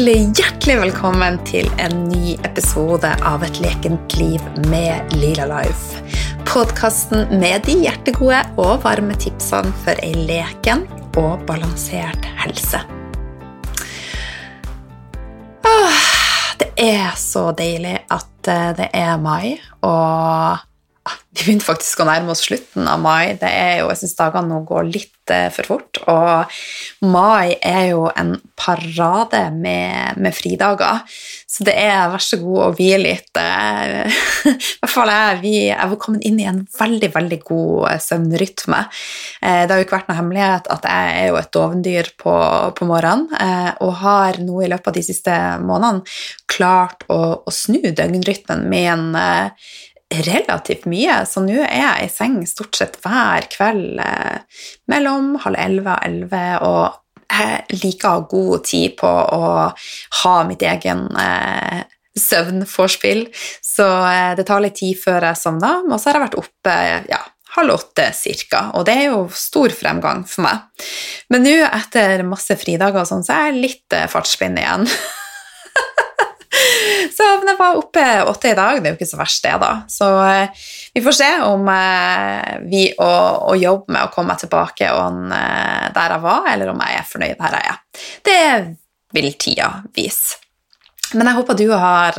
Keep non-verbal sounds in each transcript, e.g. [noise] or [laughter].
hjertelig, hjertelig velkommen til en ny episode av Et lekent liv med Lila Life. Podkasten med de hjertegode og varme tipsene for ei leken og balansert helse. Åh, det er så deilig at eh, det er mai, og vi begynte faktisk å nærme oss slutten av mai. Det er jo, jeg syns dagene nå går litt eh, for fort. Og mai er jo en parade med, med fridager. Så det er vær så god å hvile litt. Eh, [laughs] I hvert fall jeg, vi, er kommet inn i en veldig, veldig god eh, søvnrytme. Det har jo ikke vært noe hemmelighet at jeg er jo et dovendyr på, på morgenen, og har nå i løpet av de siste månedene klart å, å snu døgnrytmen med en relativt mye, så nå er jeg i seng stort sett hver kveld eh, mellom halv elleve og elleve, og jeg liker å ha god tid på å ha mitt egen eh, søvnforspill, så eh, det tar litt tid før jeg sovner, og så har jeg vært oppe ja, halv åtte cirka, og det er jo stor fremgang for meg. Men nå, etter masse fridager sånn, så er jeg litt eh, fartsblind igjen. [laughs] Så jeg var oppe åtte i dag. Det er jo ikke så verst, det, da. Så eh, vi får se om eh, vi å, å jobbe med å komme meg tilbake on, eh, der jeg var, eller om jeg er fornøyd der jeg er. Det vil tida vise. Men jeg håper du har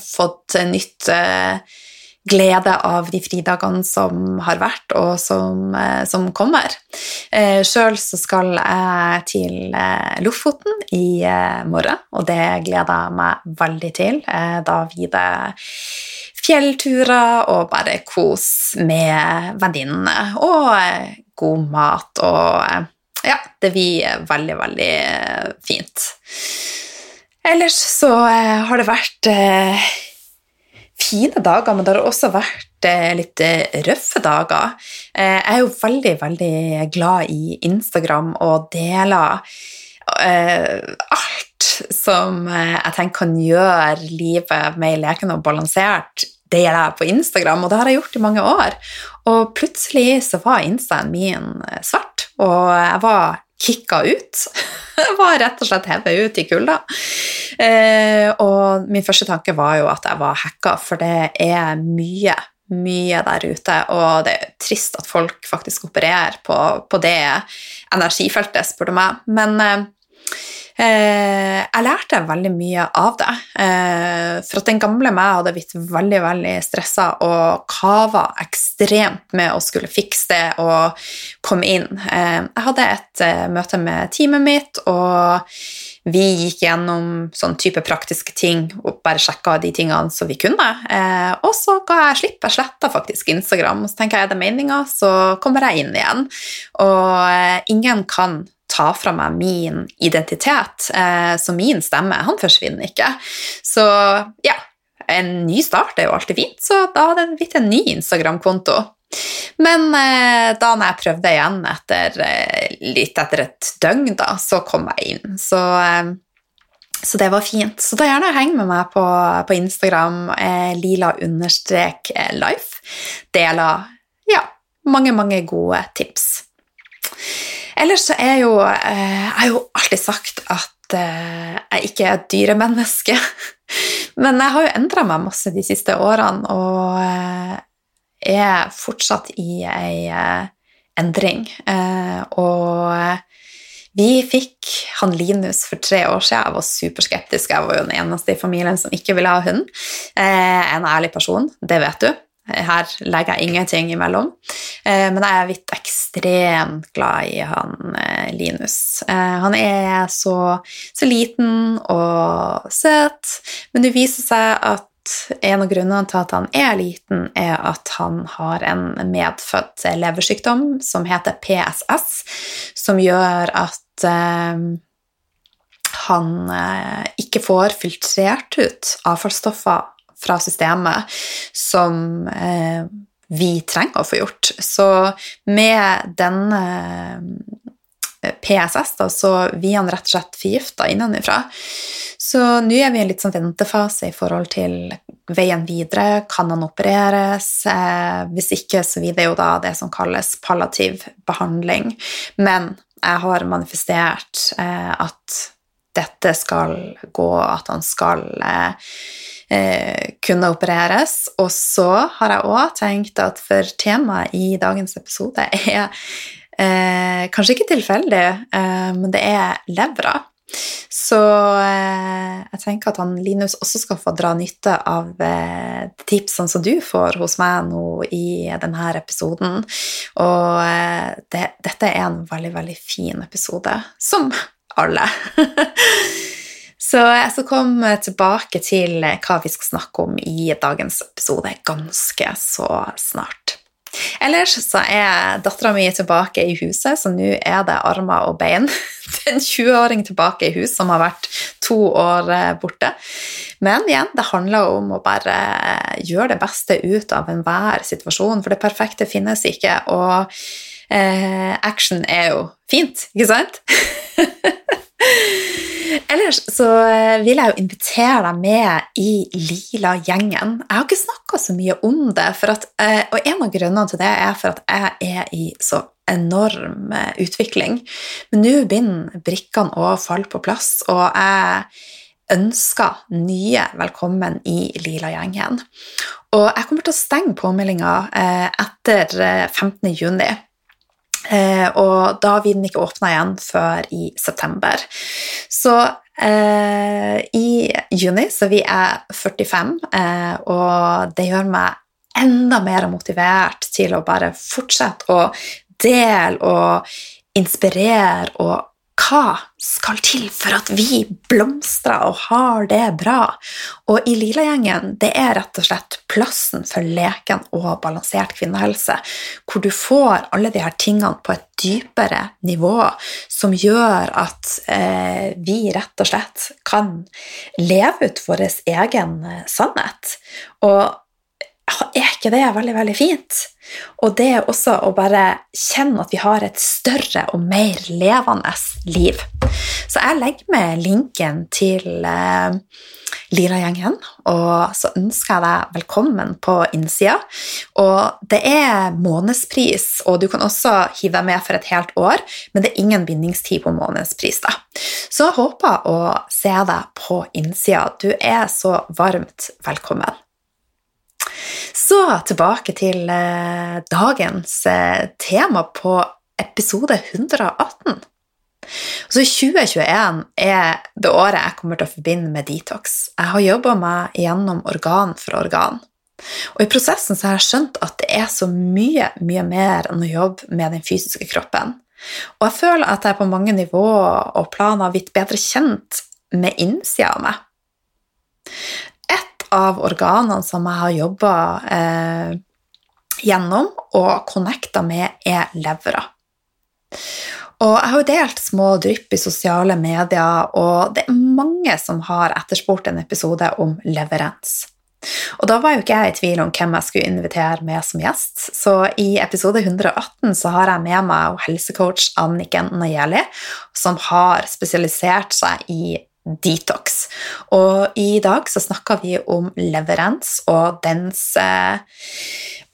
fått nytt glede av de fridagene som har vært, og som, eh, som kommer. Eh, Sjøl så skal jeg til eh, Lofoten i morgen, og det gleder jeg meg veldig til. Da blir det fjellturer og bare kos med venninnene og god mat og Ja, det blir veldig, veldig fint. Ellers så har det vært fine dager, men det har også vært eh, litt eh, røffe dager. Eh, jeg er jo veldig, veldig glad i Instagram og deler alt som jeg tenker kan gjøre livet mer lekende og balansert, Det gjør jeg på Instagram, og det har jeg gjort i mange år. Og plutselig så var instaen min svart, og jeg var kicka ut. Jeg [laughs] var rett og slett hevet ut i kulda. Eh, og min første tanke var jo at jeg var hacka, for det er mye, mye der ute. Og det er trist at folk faktisk opererer på, på det energifeltet, spør du meg. Men eh, Eh, jeg lærte veldig mye av det. Eh, for at den gamle meg hadde blitt veldig veldig stressa og kava ekstremt med å skulle fikse det og komme inn. Eh, jeg hadde et møte med teamet mitt, og vi gikk gjennom sånn type praktiske ting og bare sjekka de tingene som vi kunne. og så ga jeg slipp. Jeg sletta faktisk Instagram. Og så tenker jeg er det meninga, så kommer jeg inn igjen. Og ingen kan ta fra meg min identitet. Eh, så min stemme, han forsvinner ikke. Så ja, en ny start er jo alltid fint, så da hadde det blitt en ny Instagram-konto. Men eh, da når jeg prøvde igjen etter, eh, litt etter et døgn, da, så kom jeg inn. Så, eh, så det var fint. Så da gjerne heng med meg på, på Instagram, eh, lila-life. Deler ja, mange, mange gode tips. Ellers så er jo eh, Jeg har jo alltid sagt at eh, jeg ikke er et dyremenneske. [laughs] Men jeg har jo endra meg masse de siste årene og eh, er fortsatt i ei endring. Og vi fikk han Linus for tre år siden. Jeg var superskeptisk. Jeg var jo den eneste i familien som ikke ville ha hund. En ærlig person, det vet du. Her legger jeg ingenting imellom. Eh, men jeg er blitt ekstremt glad i han eh, Linus. Eh, han er så, så liten og søt, men det viser seg at en av grunnene til at han er liten, er at han har en medfødt leversykdom som heter PSS, som gjør at han ikke får filtrert ut avfallsstoffer fra systemet som eh, vi trenger å få gjort. Så med denne eh, PSS, da, så blir han rett og slett forgifta innenfra. Så nå er vi i en litt sånn ventefase i forhold til veien videre. Kan han opereres? Eh, hvis ikke, så vil det jo da det som kalles palliativ behandling. Men jeg har manifestert eh, at dette skal gå, at han skal eh, eh, kunne opereres. Og så har jeg òg tenkt at for temaet i dagens episode er eh, kanskje ikke tilfeldig, eh, men det er levra. Så eh, jeg tenker at han Linus også skal få dra nytte av eh, tipsene som du får hos meg nå i denne episoden. Og eh, det, dette er en veldig, veldig fin episode, som alle. [laughs] Så jeg skal komme tilbake til hva vi skal snakke om i dagens episode ganske så snart. Ellers så er dattera mi tilbake i huset, så nå er det armer og bein. [laughs] Det er en 20-åring tilbake i hus som har vært to år eh, borte. Men igjen, det handler om å bare gjøre det beste ut av enhver situasjon, for det perfekte finnes ikke, og eh, action er jo fint, ikke sant? [laughs] [laughs] Ellers så eh, vil jeg jo invitere deg med i Lila-gjengen. Jeg har ikke snakka så mye om det, at, eh, og en av grunnene til det er for at jeg er i så enorm eh, utvikling. Men nå begynner brikkene å falle på plass, og jeg ønsker nye velkommen i Lila-gjengen. Og jeg kommer til å stenge påmeldinga etter 15. juni. Eh, og da vil den ikke åpne igjen før i september. Så eh, i juni så vi er 45, eh, og det gjør meg enda mer motivert til å bare fortsette å dele og inspirere og hva skal til for at vi blomstrer og har det bra? Og i Lila-gjengen det er rett og slett plassen for leken og balansert kvinnehelse, hvor du får alle de her tingene på et dypere nivå, som gjør at eh, vi rett og slett kan leve ut vår egen eh, sannhet. Og er ikke det veldig, veldig fint? Og det er også å bare kjenne at vi har et større og mer levende liv. Så jeg legger med linken til eh, Lira-gjengen, og så ønsker jeg deg velkommen på innsida. Og det er månedspris, og du kan også hive deg med for et helt år, men det er ingen bindingstid på månedspris. da. Så jeg håper å se deg på innsida. Du er så varmt velkommen. Så tilbake til eh, dagens eh, tema på episode 118. Så 2021 er det året jeg kommer til å forbinde med detox. Jeg har jobba meg gjennom organ for organ. Og I prosessen så har jeg skjønt at det er så mye, mye mer enn å jobbe med den fysiske kroppen. Og jeg føler at jeg på mange nivåer og planer har blitt bedre kjent med innsida av meg av organene som jeg har jobba eh, gjennom og connecta med, er levra. Og jeg har jo delt små drypp i sosiale medier, og det er mange som har etterspurt en episode om leverens. Og da var jo ikke jeg i tvil om hvem jeg skulle invitere med som gjest, så i episode 118 så har jeg med meg helsecoach Anniken Najeli, som har spesialisert seg i detox. Og i dag så snakker vi om leverens og dens eh,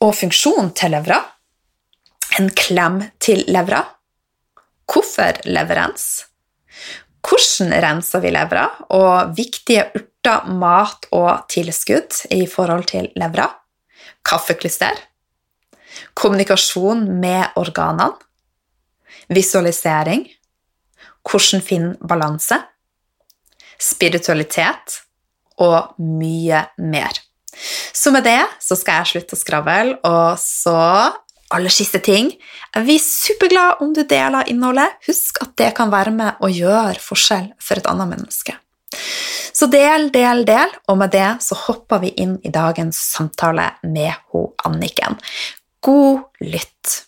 og funksjon til levra. En klem til levra. Hvorfor leverens? Hvordan renser vi levra, og viktige urter, mat og tilskudd i forhold til levra. Kaffeklyster. Kommunikasjon med organene. Visualisering. Hvordan finne balanse spiritualitet og mye mer. Så med det så skal jeg slutte å skravle, og så aller siste ting Jeg blir superglad om du deler innholdet. Husk at det kan være med å gjøre forskjell for et annet menneske. Så del, del, del, og med det så hopper vi inn i dagens samtale med ho Anniken. God lytt.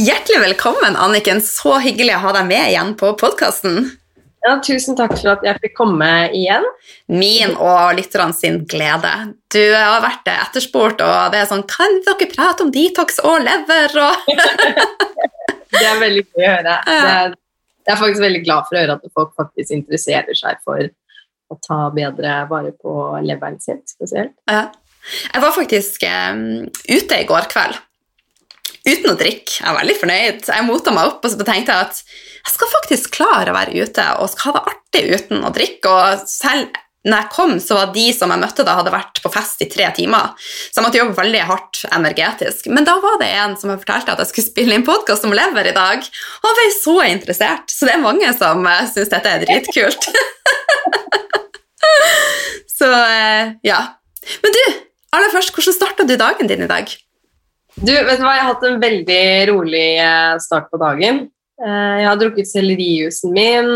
Hjertelig velkommen, Anniken. Så hyggelig å ha deg med igjen på podkasten. Ja, tusen takk for at jeg fikk komme igjen. Min og lytterne sin glede. Du har vært etterspurt, og det er sånn Kan dere prate om detox og lever og [laughs] Det er veldig gøy å høre. Det er, jeg er faktisk veldig glad for å høre at folk faktisk interesserer seg for å ta bedre vare på leveren sin, spesielt. Ja. Jeg var faktisk um, ute i går kveld uten å drikke. Jeg er veldig fornøyd. Jeg mota meg opp og så tenkte jeg at jeg skal faktisk klare å være ute og skal ha det artig uten å drikke. Og selv når jeg kom, så var de som jeg møtte da, hadde vært på fest i tre timer. Så jeg måtte jobbe veldig hardt energetisk. Men da var det en som jeg fortalte at jeg skulle spille inn podkast om lever i dag. Og han ble så interessert. Så det er mange som uh, syns dette er dritkult. [laughs] så uh, ja. Men du, aller først, hvordan starta du dagen din i dag? Du, vet du hva, Jeg har hatt en veldig rolig eh, start på dagen. Jeg har drukket sellerijusen min,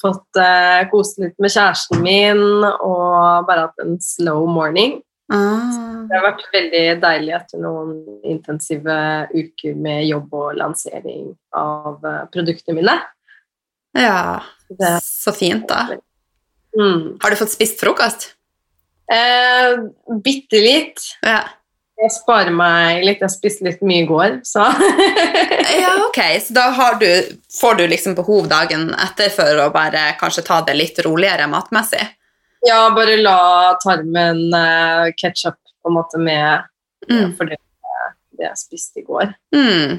fått kost kose litt med kjæresten min og bare hatt en slow morning. Ah. Det har vært veldig deilig etter noen intensive uker med jobb og lansering av produktene mine. Ja, så fint, da. mm. Har du fått spist frokost? eh, Bitte litt. Ja. Jeg sparer meg litt. Jeg spiste litt mye i går, så [laughs] ja, ok. Så da har du, får du liksom behov dagen etter for å bare kanskje ta det litt roligere matmessig? Ja, bare la tarmen uh, catch up på en måte med Mm. for det, det jeg spiste i går. Mm.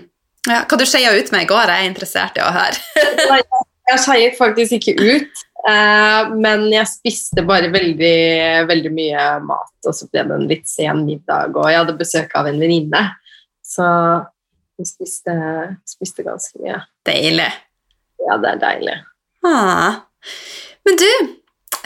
Ja, hva du skeia ut med i går, er jeg interessert i å høre. [laughs] Nei, Jeg skeiet faktisk ikke ut, eh, men jeg spiste bare veldig, veldig mye mat. Og så ble det en litt sen middag, og jeg hadde besøk av en venninne. Så vi spiste, spiste ganske mye. Deilig. Ja, det er deilig. Ah. Men du,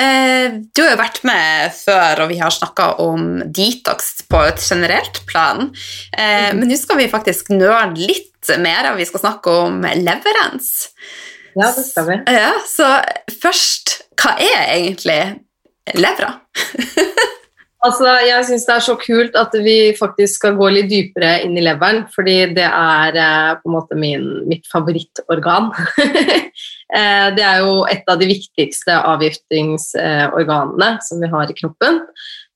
eh, du har jo vært med før, og vi har snakka om detox på et generelt plan. Eh, mm. Men nå skal vi faktisk nøle litt mer, og vi skal snakke om leverens. Ja, det skal vi. Ja, så først, hva er egentlig levra? [laughs] Altså, jeg syns det er så kult at vi faktisk skal gå litt dypere inn i leveren, fordi det er eh, på en måte min, mitt favorittorgan. [laughs] eh, det er jo et av de viktigste avgiftingsorganene som vi har i kroppen.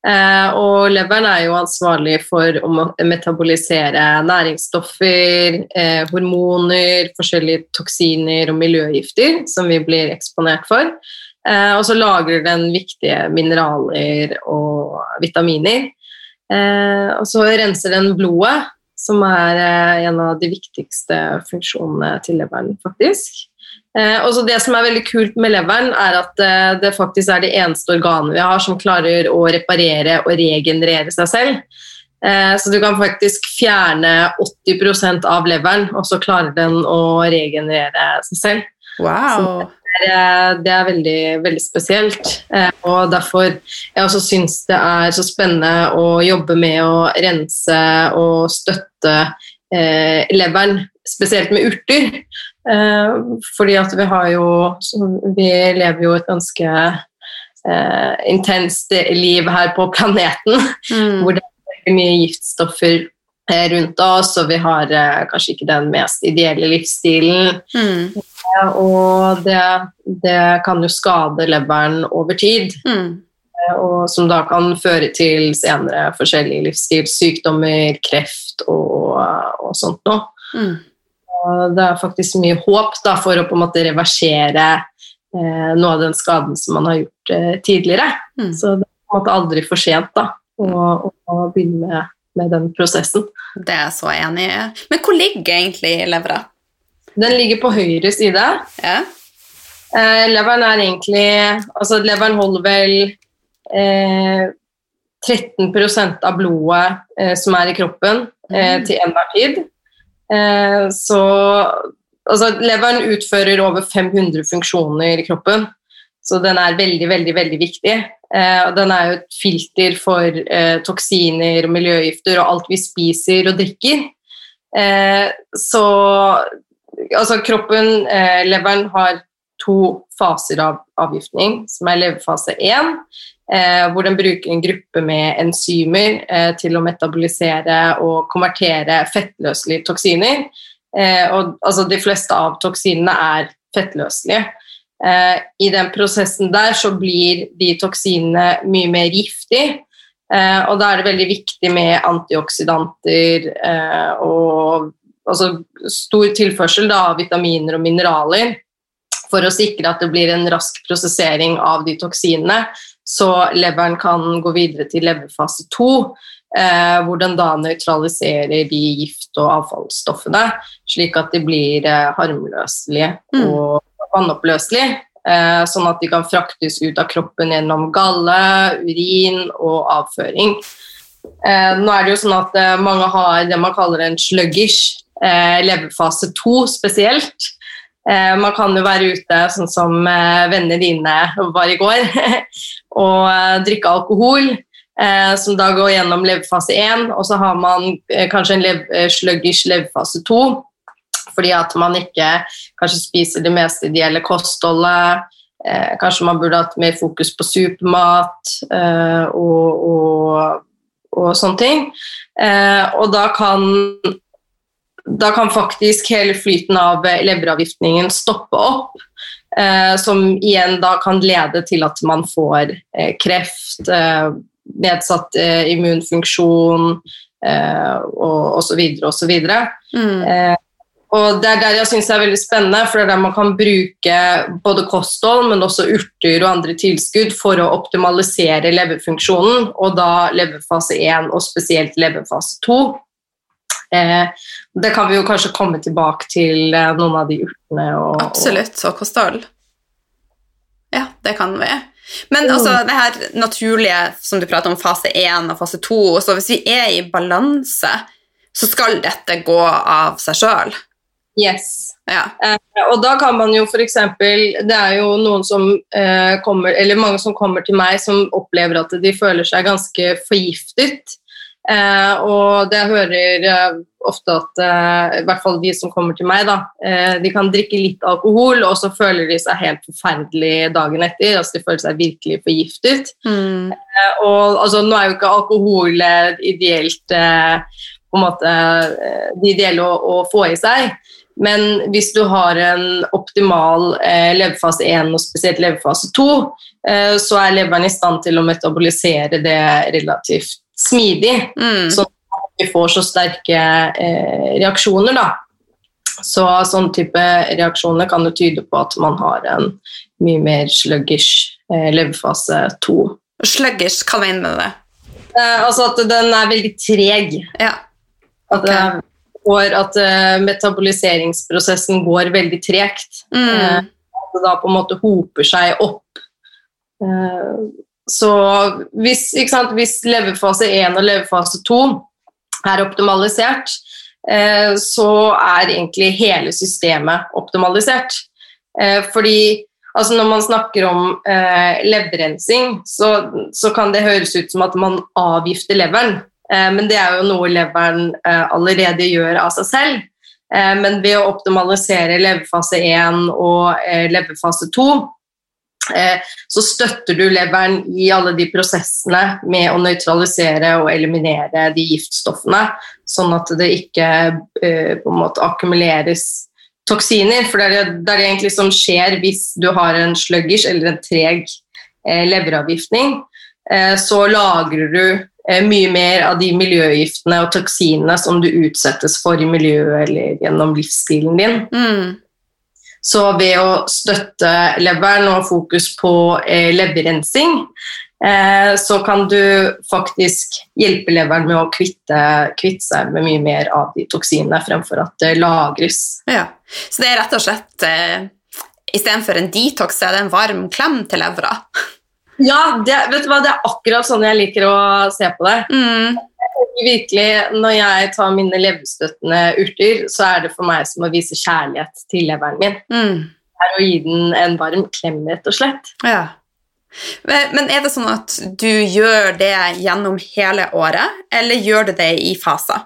Eh, og leveren er jo ansvarlig for å metabolisere næringsstoffer, eh, hormoner, forskjellige toksiner og miljøgifter som vi blir eksponert for. Eh, og så lagrer den viktige mineraler og vitaminer. Og så renser den blodet, som er en av de viktigste funksjonene til leveren, faktisk. Eh, og så Det som er veldig kult med leveren, er at eh, det faktisk er det eneste organet vi har som klarer å reparere og regenerere seg selv. Eh, så du kan faktisk fjerne 80% av leveren, og så klarer den å regenerere seg selv. Wow. Det er, det er veldig, veldig spesielt. Eh, og derfor jeg også syns det er så spennende å jobbe med å rense og støtte eh, leveren, spesielt med urter. Eh, fordi at vi har jo Vi lever jo et ganske eh, intenst liv her på planeten Mm. hvor det er mye giftstoffer eh, rundt oss, og vi har eh, kanskje ikke den mest ideelle livsstilen. Mm. Ja, og det, det kan jo skade leveren over tid, Mm. eh, og som da kan føre til senere forskjellige livsstilssykdommer, kreft og, og sånt noe. Det er faktisk mye håp da, for å på en måte reversere eh, noe av den skaden som man har gjort eh, tidligere. Mm. Så det er på en måte aldri for sent da, å, å, å begynne med, med den prosessen. Det er jeg så enig i. Men hvor ligger egentlig levra? Den ligger på høyre side. Ja? Eh, leveren er egentlig Altså, leveren holder vel eh, 13% av blodet eh, som er i kroppen, eh, Mm. til enhver tid. Eh, så Altså, leveren utfører over 500 funksjoner i kroppen, så den er veldig, veldig, veldig viktig. Eh, og den er jo et filter for eh, toksiner og miljøgifter og alt vi spiser og drikker. Så altså kroppen, leveren, har to faser av avgiftning, som er leverfase 1, eh, hvor den bruker en gruppe med enzymer eh, til å metabolisere og konvertere fettløselige toksiner. Eh, og, altså, de fleste av toksinene er fettløselige. Eh, I den prosessen der så blir de toksinene mye mer giftige. Eh, og da er det veldig viktig med antioksidanter eh, og altså, stor tilførsel av vitaminer og mineraler for å sikre at det blir en rask prosessering av de toksinene, så leveren kan gå videre til leverfase 2, eh, hvor den da nøytraliserer de gift- og avfallsstoffene, slik at de blir eh, harmløselige Mm. og vannoppløselige. Eh, sånn at de kan fraktes ut av kroppen gjennom galle, urin og avføring. Eh, nå er det jo sånn at eh, mange har det man kaller en sluggish eh, leverfase 2 spesielt. Eh, man kan jo være ute, sånn som eh, vennene dine var i går, [laughs] og eh, drikke alkohol, som da går gjennom leverfase 1, og så har man kanskje en lev sluggish leverfase 2, fordi at man ikke kanskje spiser det mest ideelle kostholdet. Kanskje man burde hatt mer fokus på supermat og, og, og sånne ting. Og da kan da kan faktisk hele flyten av eh, leveravgiftningen stoppe opp. Eh, som igjen da kan lede til at man får eh, kreft, eh, nedsatt immunfunksjon eh, og osv. osv. Mm. Eh, og det er der jeg syns det er veldig spennende, for det er der man kan bruke både kosthold, men også urter og andre tilskudd for å optimalisere leverfunksjonen, og da leverfase 1 og spesielt leverfase 2. Eh, det kan vi jo kanskje komme tilbake til eh, noen av de urtene. Og, Absolutt. Og kosthold. Ja, det kan vi. Men altså, det her naturlige som du prater om, fase 1 og fase 2 så Hvis vi er i balanse, så skal dette gå av seg sjøl. Yes. Ja. Eh, og da kan man jo f.eks. Det er jo noen som eh, kommer, eller mange som kommer til meg som opplever at de føler seg ganske forgiftet. Eh, og det jeg hører eh, ofte at eh, i hvert fall de som kommer til meg, da, eh, de kan drikke litt alkohol, og så føler de seg helt forferdelig dagen etter. altså De føler seg virkelig forgiftet. Mm. Eh, og altså, Nå er jo ikke alkohol eh, ideelt på en måte det ideelle å, å få i seg. Men hvis du har en optimal eh, leverfase 1 og spesielt leverfase 2, eh, så er leveren i stand til å metabolisere det relativt smidig, Mm. sånn at vi får så sterke eh, reaksjoner. da. Så sånn type reaksjoner kan jo tyde på at man har en mye mer sluggish eh, leverfase 2. Sluggish, hva mener du med det? Eh, altså at den er veldig treg. Ja. At, det går, at uh, metaboliseringsprosessen går veldig tregt. Mm. Eh, At det da på en måte hoper seg opp. Eh, så hvis, sant, hvis leverfase 1 og leverfase 2 er optimalisert, eh, så er egentlig hele systemet optimalisert. Eh, fordi altså når man snakker om eh, leverrensing, så, så kan det høres ut som at man avgifter leveren. Eh, men det er jo noe leveren allerede gjør av seg selv. Men ved å optimalisere leverfase 1 og levefase leverfase 2, eh, så støtter du leveren i alle de prosessene med å nøytralisere og eliminere de giftstoffene, sånn at det ikke eh, på en måte akkumuleres toksiner. For det er det, egentlig som skjer hvis du har en sluggish eller en treg eh, leveravgiftning. Eh, så lagrer du eh, mye mer av de miljøgiftene og toksinene som du utsettes for i miljøet eller gjennom livsstilen din. Mm. Så ved å støtte leveren og fokus på eh, leverrensing, eh, så kan du faktisk hjelpe leveren med å kvitte, kvitte seg med mye mer av de toksinene fremfor at det lagres. Ja. Så det er rett og slett eh, Istedenfor en detox, så er det en varm klem til levra. Ja, det, vet du hva, det er akkurat sånn jeg liker å se på det. Mm. Virkelig, Når jeg tar mine leverstøttende urter, så er det for meg som å vise kjærlighet til leveren min. Mm. Det er å gi den en varm klem, rett og slett. Ja. Men er det sånn at du gjør det gjennom hele året, eller gjør du det i faser?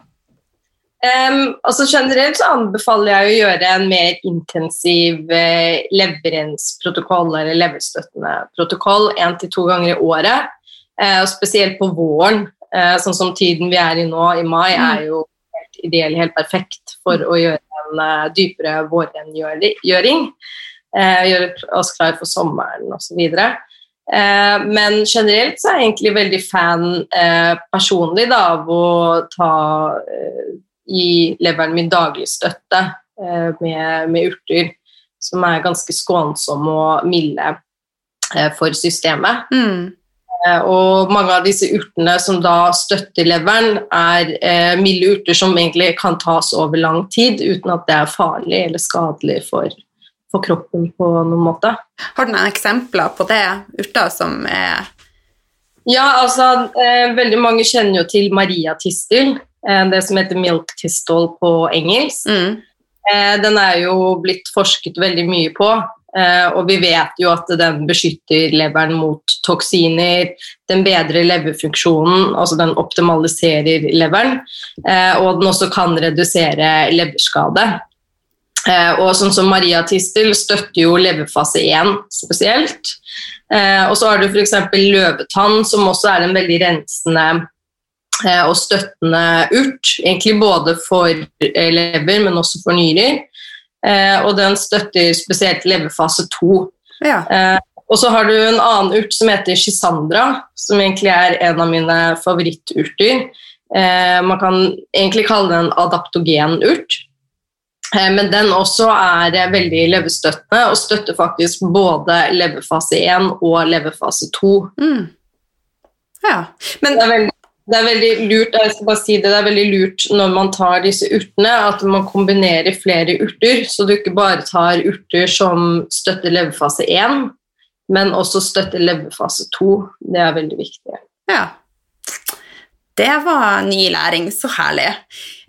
Um, altså Generelt så anbefaler jeg å gjøre en mer intensiv eh, leverensprotokoll eller leverstøttende protokoll én til to ganger i året. Eh, og spesielt på våren, sånn som tiden vi er i nå, i mai, Mm. er jo helt ideell, helt perfekt for å gjøre en eh, dypere vårrengjøring. Eh, gjøre oss klar for sommeren osv. Eh, men generelt så er jeg egentlig veldig fan eh, personlig da, av å ta eh, gi leveren min daglig støtte eh, med, med urter, som er ganske skånsomme og milde eh, for systemet. Mm. Eh, og mange av disse urtene som da støtter leveren, er eh, milde urter som egentlig kan tas over lang tid uten at det er farlig eller skadelig for, for kroppen på noen måte. Har du noen eksempler på det? Urter som er Ja, altså eh, Veldig mange kjenner jo til mariatistel, eh, det som heter milk tistel på engelsk. mm. Eh, den er jo blitt forsket veldig mye på, og vi vet jo at den beskytter leveren mot toksiner, den bedrer leverfunksjonen, altså den optimaliserer leveren, eh, og den også kan redusere leverskade. Eh, og sånn som Maria Tistel støtter jo leverfase 1 spesielt. Eh, og så har du f.eks. løvetann, som også er en veldig rensende eh, og støttende urt. Egentlig både for eh, lever, men også for nyrer. Eh, og den støtter spesielt leverfase 2. Ja. Eh, og så har du en annen urt som heter Shisandra, som egentlig er en av mine favoritturter. Eh, man kan egentlig kalle det en adaptogen urt. Men den også er veldig leverstøttende og støtter faktisk både leverfase 1 og leverfase 2. Mm. ja. Men Det er veldig, det er veldig lurt jeg skal bare si det, det er veldig lurt når man tar disse urtene, at man kombinerer flere urter, så du ikke bare tar urter som støtter leverfase 1, men også støtter leverfase 2. Det er veldig viktig. ja. Det var ny læring. Så herlig.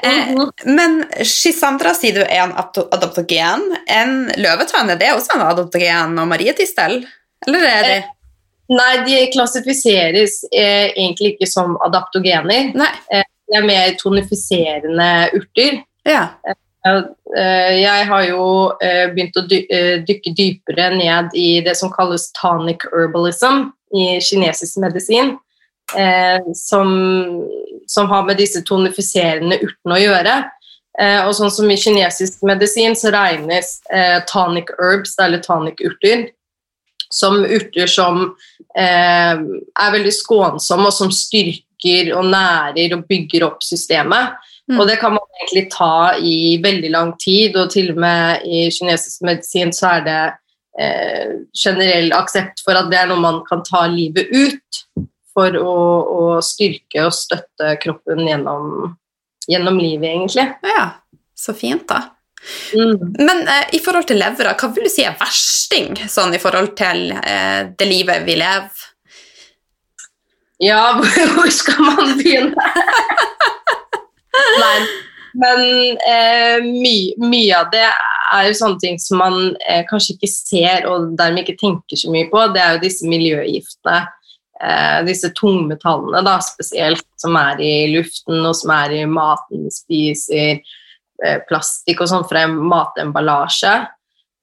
Eh, Mhm. men Shisandra sier du er en adoptogen. En løvetann, er det også en adoptogen og marietistel? Eller er det Nei, de klassifiseres eh, egentlig ikke som adaptogener. Nei. De er mer tonifiserende urter. Ja. Eh, jeg har jo eh, begynt å dy eh, dykke dypere ned i det som kalles tonic herbalism i kinesisk medisin, eh, som, som har med disse tonifiserende urtene å gjøre. Eh, og sånn som I kinesisk medisin så regnes eh, tonic herbs, eller tonic urter, som urter som eh, er veldig skånsomme, og som styrker og nærer og bygger opp systemet. Mm. Og det kan man egentlig ta i veldig lang tid, og til og med i kinesisk medisin så er det eh, generell aksept for at det er noe man kan ta livet ut for å, å styrke og støtte kroppen gjennom, gjennom livet, egentlig. ja. Så fint, da. Mm. Men eh, i forhold til levra, hva vil du si er versting sånn i forhold til eh, det livet vi lever? Ja, [laughs] hvor skal man begynne? Nei, men eh, my, mye av det er jo sånne ting som man eh, kanskje ikke ser og dermed ikke tenker så mye på. Det er jo disse miljøgiftene, eh, disse tungmetallene da, spesielt, som er i luften og som er i maten vi spiser, plastikk og sånn fra matemballasje.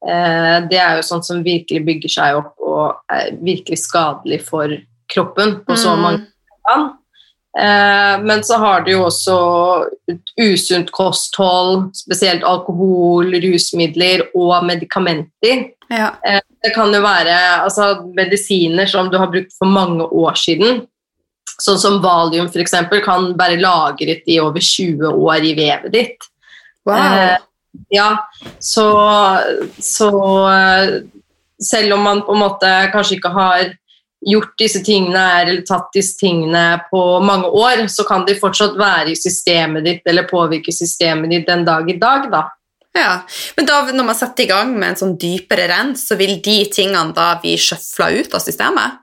Eh, det er jo sånt som virkelig bygger seg opp og er virkelig skadelig for kroppen på så Mm. mange plan. Eh, men så har du jo også usunt kosthold, spesielt alkohol, rusmidler og medikamenter. Ja. Det kan jo være altså, medisiner som du har brukt for mange år siden. Sånn som valium f.eks. kan være lagret i over 20 år i vevet ditt. Wow. Eh, ja, så, så eh, selv om man på en måte kanskje ikke har gjort disse tingene eller tatt disse tingene på mange år, så kan de fortsatt være i systemet ditt eller påvirke systemet ditt den dag i dag, da. Ja, men da, når man setter i gang med en sånn dypere rens, så vil de tingene da bli sjøfla ut av systemet?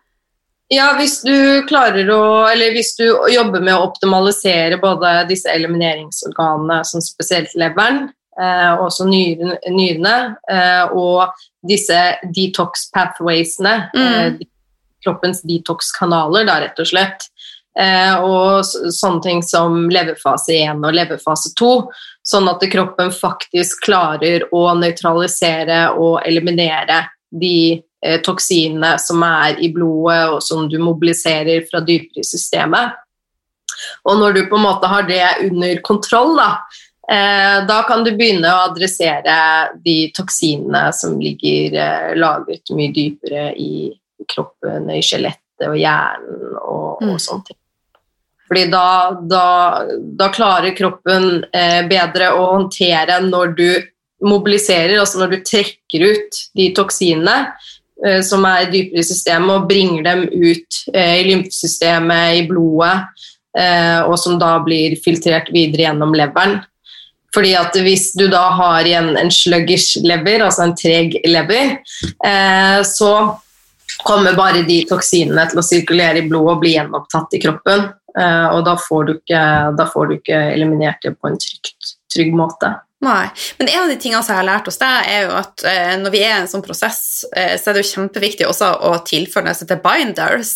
Ja, hvis du klarer å Eller hvis du jobber med å optimalisere både disse elimineringsorganene, som spesielt leveren, eh, også nyrene, nyrene eh, og disse detox pathwaysene, Mm. eh, kroppens detox-kanaler, da, rett og slett. Eh, og så, sånne ting som leverfase 1 og leverfase 2, sånn at kroppen faktisk klarer å nøytralisere og eliminere de eh, toksinene som er i blodet, og som du mobiliserer fra dypere i systemet. Og når du på en måte har det under kontroll, da, eh, da kan du begynne å adressere de toksinene som ligger eh, lagret mye dypere i kroppen, i skjelettet og hjernen og, Mm. og sånne ting. Fordi da, da, da klarer kroppen eh, bedre å håndtere når du mobiliserer, altså når du trekker ut de toksinene, eh, som er dypere i systemet, og bringer dem ut eh, i lymfesystemet, i blodet, eh, og som da blir filtrert videre gjennom leveren. Fordi at Hvis du da har igjen en sluggish lever, altså en treg lever, eh, så kommer bare de toksinene til å sirkulere i blodet og bli gjenopptatt i kroppen. Eh, og da får, ikke, da får, du ikke, eliminert det på en trygt, trygg måte. Nei, men En av de tingene som jeg har lært hos deg, er jo at eh, når vi er i en sånn prosess, eh, så er det jo kjempeviktig også å tilføre noe til binders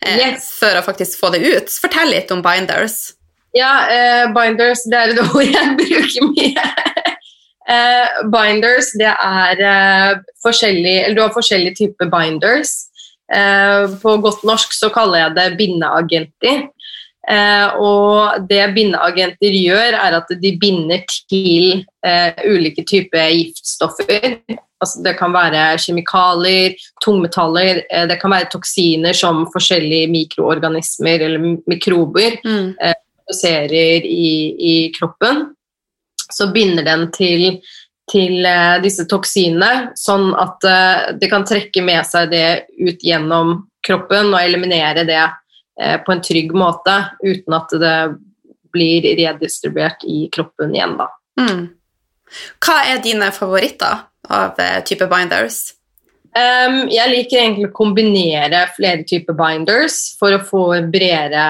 eh, yes. for å faktisk få det ut. Fortell litt om binders. Ja, eh, binders det er et [laughs] ord jeg bruker mye. eh, binders, det er eh, forskjellig Eller du har forskjellige typer binders. på godt norsk så kaller jeg det bindeagenter. Eh, og det bindeagenter gjør, er at de binder til eh, ulike typer giftstoffer. Altså det kan være kjemikalier, tungmetaller, eh, det kan være toksiner som forskjellige mikroorganismer eller mikrober mm. Eh, produserer i, i, kroppen. Så binder den til, til eh, disse toksinene, sånn at det kan trekke med seg det ut gjennom kroppen og eliminere det på en trygg måte, uten at det blir redistribuert i kroppen igjen. Da. Mm. Hva er dine favoritter av uh, type binders? Um, jeg liker egentlig å kombinere flere typer binders for å få bredere,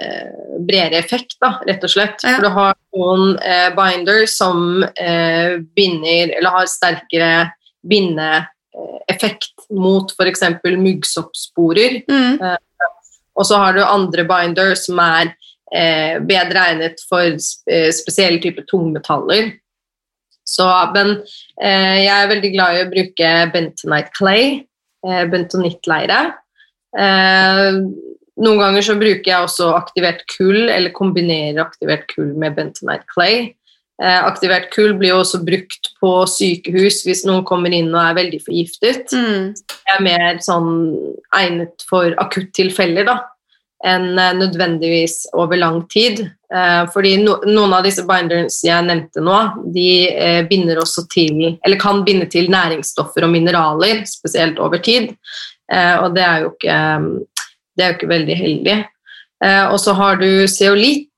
uh, bredere effekt, da, rett og slett. Ja. For du har noen uh, binders som binder, eller har sterkere bindeeffekt mot f.eks. muggsoppsporer. Mm. Og så har du andre binder som er eh, bedre egnet for eh, spesielle typer tungmetaller. Så, men eh, jeg er veldig glad i å bruke bentonite clay, eh, bentonittleire. Eh, noen ganger så bruker jeg også aktivert kull, eller kombinerer aktivert kull med bentonite clay. Eh, aktivert kull blir også brukt på sykehus hvis noen kommer inn og er veldig forgiftet. Mm. Det er mer sånn egnet for akuttilfeller da, enn eh, nødvendigvis over lang tid. Eh, fordi no, noen av disse binders jeg nevnte nå, de eh, binder også til, eller kan binde til næringsstoffer og mineraler, spesielt over tid. Eh, og det er jo ikke, det er jo ikke veldig heldig. Eh, og så har du zeolitt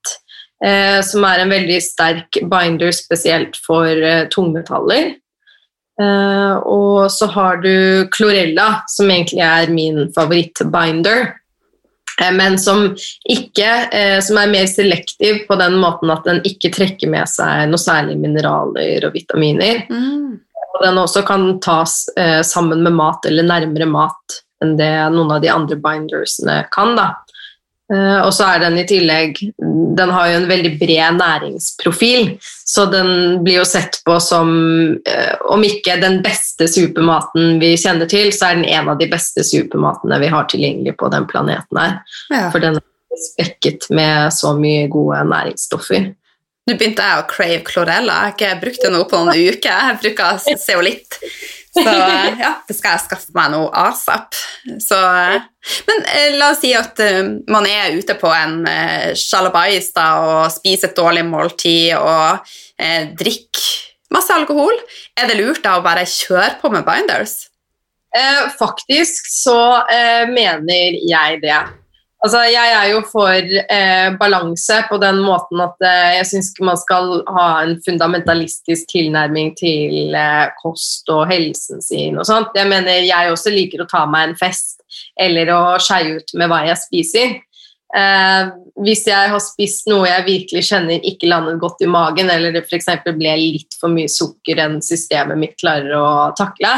som er en veldig sterk binder spesielt for eh, tungmetaller. Eh, og så har du chlorella, som egentlig er min favorittbinder. Eh, men som, ikke, eh, som er mer selektiv på den måten at den ikke trekker med seg noe særlig mineraler og vitaminer. Mm. Og den også kan tas eh, sammen med mat eller nærmere mat enn det noen av de andre bindersene kan. da. Uh, og så er den i tillegg Den har jo en veldig bred næringsprofil, så den blir jo sett på som uh, Om ikke den beste supermaten vi kjenner til, så er den en av de beste supermatene vi har tilgjengelig på den planeten her. Ja. For den er spekket med så mye gode næringsstoffer. Nå begynte jeg å crave chlorella. Jeg har ikke brukt det nå på noen uker. Jeg bruker zeolitt. Så ja, det skal jeg skaffe meg noe asap. Så, men eh, la oss si at man er ute på en sjalabais og spiser et dårlig måltid og eh, drikker masse alkohol. Er det lurt da å bare kjøre på med binders? Eh, faktisk så mener jeg det. Altså, jeg er jo for eh, balanse på den måten at eh, jeg syns man skal ha en fundamentalistisk tilnærming til eh, kost og helsen sin og sånt. Jeg mener jeg også liker å ta meg en fest eller å skeie ut med hva jeg spiser. Eh, hvis jeg har spist noe jeg virkelig kjenner ikke landet godt i magen, eller det f.eks. ble litt for mye sukker enn systemet mitt klarer å takle,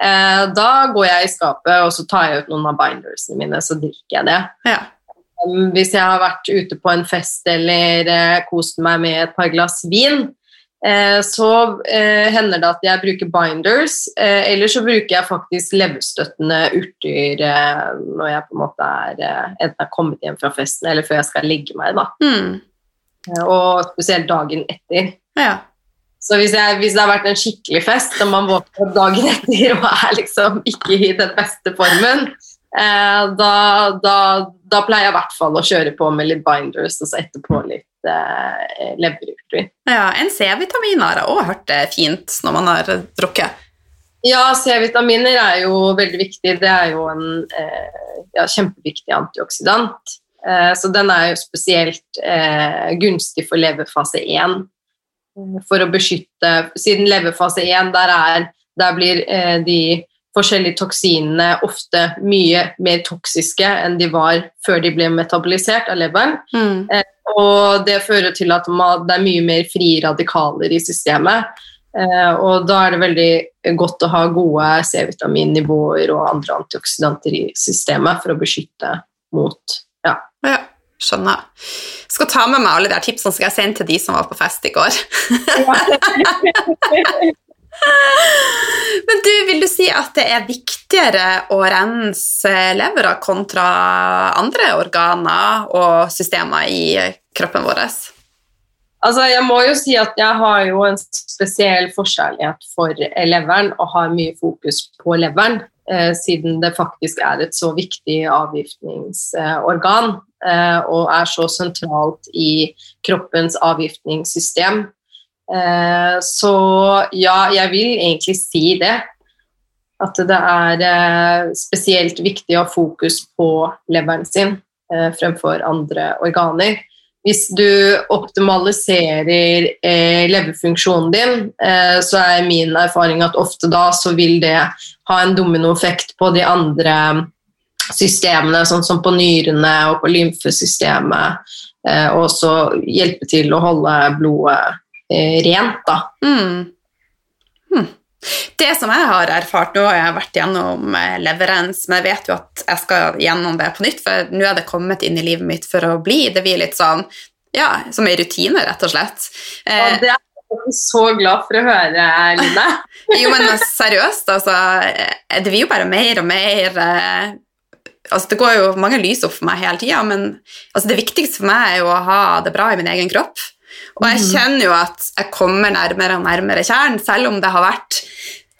Eh, da går jeg i skapet og så tar jeg ut noen av bindersene mine, så drikker jeg det. Ja. Um, hvis jeg har vært ute på en fest eller eh, kost meg med et par glass vin, eh, så eh, hender det at jeg bruker binders, eh, eller så bruker jeg faktisk leverstøttende urter eh, når jeg på en måte er enten er kommet hjem fra festen eller før jeg skal legge meg. da. Mm. Og spesielt dagen etter. Ja. Så hvis, jeg, hvis, det har vært en skikkelig fest, og man våkner opp dagen etter og er liksom ikke i den beste formen, eh, da, da, da, pleier jeg i hvert fall å kjøre på med litt binders og så etterpå litt eh, leverurter. Ja, en C-vitamin har òg hørt fint når man har drukket. Ja, C-vitaminer er jo veldig viktig. Det er jo en eh, ja, kjempeviktig antioksidant. Eh, så den er jo spesielt eh, gunstig for leverfase 1. For å beskytte Siden leverfase 1, der, er, der blir eh, de forskjellige toksinene ofte mye mer toksiske enn de var før de ble metabolisert av leveren. Mm. Eh, og det fører til at man, det er mye mer frie radikaler i systemet. Eh, og da er det veldig godt å ha gode C-vitaminnivåer og andre antioksidanter i systemet for å beskytte mot ja. ja skjønner. Skal ta med meg alle de tipsene som skal jeg sende til de som var på fest i går. [laughs] Men du, vil du si at det er viktigere å rense levra kontra andre organer og systemer i kroppen vår? Altså, jeg må jo si at jeg har jo en spesiell forkjærlighet for leveren og har mye fokus på leveren, eh, siden det faktisk er et så viktig avgiftningsorgan eh, og er så sentralt i kroppens avgiftningssystem. Eh, så ja, jeg vil egentlig si det. At det er eh, spesielt viktig å ha fokus på leveren sin eh, fremfor andre organer. Hvis du optimaliserer leverfunksjonen din, så er min erfaring at ofte da så vil det ha en dominoeffekt på de andre systemene, sånn som på nyrene og på lymfesystemet, og også hjelpe til å holde blodet eh, rent, da. Mm. Hmm. Det som jeg har erfart Nå har jeg vært gjennom eh, leverens, men jeg vet jo at jeg skal gjennom det på nytt, for nå er det kommet inn i livet mitt for å bli. Det blir litt sånn ja, som en rutine, rett og slett. Eh, og det er jeg så glad for å høre, Line. [laughs] jo, men seriøst, altså. Eh, det blir jo bare mer og mer eh, altså Det går jo mange lys opp for meg hele tida, men altså det viktigste for meg er jo å ha det bra i min egen kropp. Og jeg mhm. kjenner jo at jeg kommer nærmere og nærmere kjernen, selv om det har vært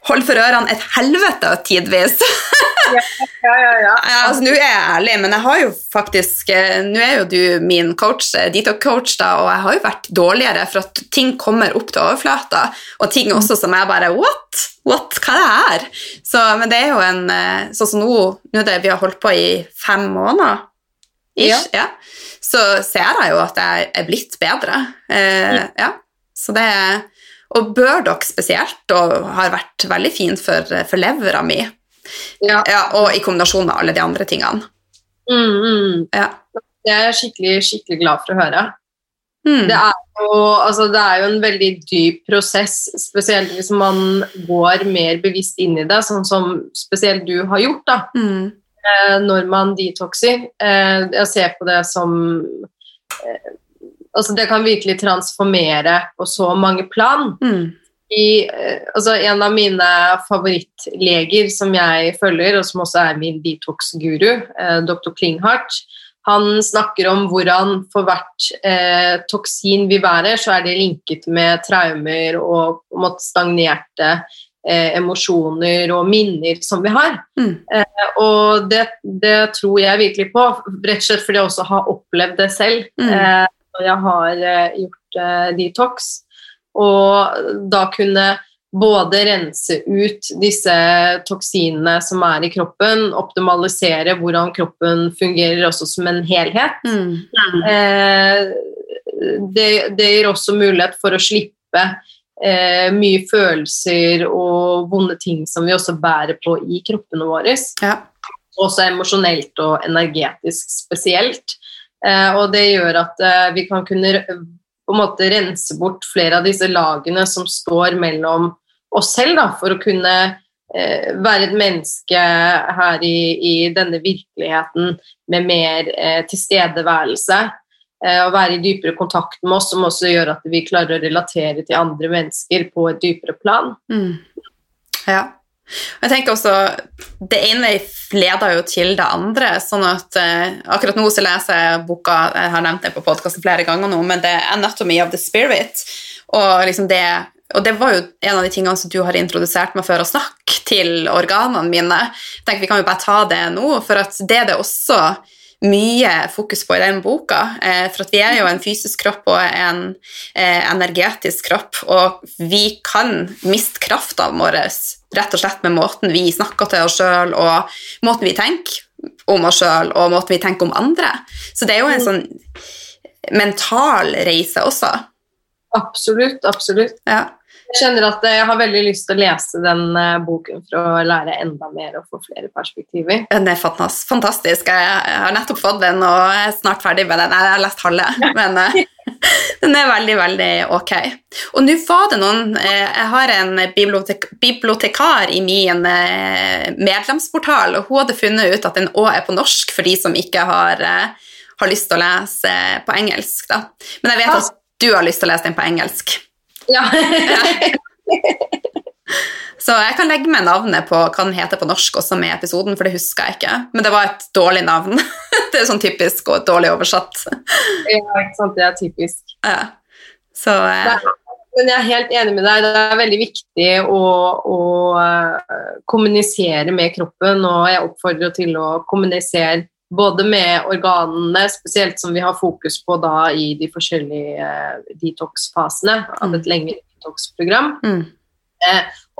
Hold for ørene et helvete tidvis. [laughs] ja, ja, ja, ja. altså, Nå er jeg ærlig, men jeg har jo faktisk eh, Nå er jo du min coach, eh, Dito-coach, da, og jeg har jo vært dårligere for at ting kommer opp til overflata, og ting også som jeg bare What? What? Hva er det her? Så, men det er jo en eh, Sånn som nå, nå det vi har holdt på i fem måneder, ish, ja. så ser jeg jo at jeg er blitt bedre. Eh, ja. Så det Og Burdock spesielt og har vært veldig fint for, for levera mi. Ja. ja. Og i kombinasjon med alle de andre tingene. Mm, mm. Ja. Det er jeg skikkelig, skikkelig glad for å høre. Mm. Det, er jo, altså, det, er jo, en veldig dyp prosess, spesielt hvis man går mer bevisst inn i det, sånn som spesielt du har gjort. da. Mm. Eh, når man detoxer. Eh, jeg ser på det som eh, Altså, det kan virkelig transformere på så mange plan. Mm. I, altså, en av mine favorittleger som jeg følger, og som også er min detox-guru, dr. Klinghardt, han snakker om hvordan for hvert eh, toksin vi bærer, så er det linket med traumer og måte, stagnerte eh, emosjoner og minner som vi har. Mm. Eh, og det, det, tror jeg virkelig på, rett og slett fordi jeg også har opplevd det selv. Mm. Og jeg har eh, gjort eh, detox. Og da kunne både rense ut disse toksinene som er i kroppen, optimalisere hvordan kroppen fungerer også som en helhet. Mm. Eh, det, det, gir også mulighet for å slippe eh, mye følelser og vonde ting som vi også bærer på i kroppene våre. Ja. Også emosjonelt og energetisk spesielt. Eh, og det gjør at eh, vi kan kunne på en måte rense bort flere av disse lagene som står mellom oss selv, da, for å kunne eh, være et menneske her i, i denne virkeligheten med mer tilstedeværelse å være i dypere kontakt med oss, som også gjør at vi klarer å relatere til andre mennesker på et dypere plan. Mm. Ja. Jeg tenker også, Det ene leder jo til det andre. sånn at eh, Akkurat nå så leser jeg boka jeg har nevnt det på podkasten flere ganger nå, men det er 'Anatomy of the Spirit'. Og, liksom det, og det var jo en av de tingene som du har introdusert meg for å snakke til organene mine. Jeg tenker Vi kan jo bare ta det nå, for det det også mye fokus på i den boka. Eh, for vi er jo en fysisk kropp og en eh, energetisk kropp, og vi kan miste krafta vår rett og slett med måten vi snakker til oss sjøl, og måten vi tenker om oss sjøl, og måten vi tenker om andre. Så det er jo en sånn mental reise også. Absolutt, absolutt. Ja. Jeg kjenner at jeg har veldig lyst til å lese den uh, boken for å lære enda mer og få flere perspektiver. Den er fantastisk. Jeg har nettopp fått den og er snart ferdig med den. Jeg har lest halve, [laughs] men uh, den er veldig, veldig ok. Og nå var det noen uh, Jeg har en bibliotek bibliotekar i min medlemsportal, og hun hadde funnet ut at den òg er på norsk for de som ikke har, har lyst til å lese på engelsk. Da. Men jeg vet at du har lyst til å lese den på engelsk. Ja. [laughs] [laughs] Så jeg kan legge med navnet på hva den heter på norsk også med episoden, for det husker jeg ikke. Men det var et dårlig navn. [laughs] det er sånn typisk og dårlig oversatt. ja, ikke sant. Det er typisk. Ja. Så eh. Men jeg er helt enig med deg. Det er veldig viktig å, å uh, kommunisere med kroppen, og jeg oppfordrer til å kommunisere både med organene, spesielt som vi har fokus på da i de forskjellige uh, detox-fasene av et lengre detox-program. mm.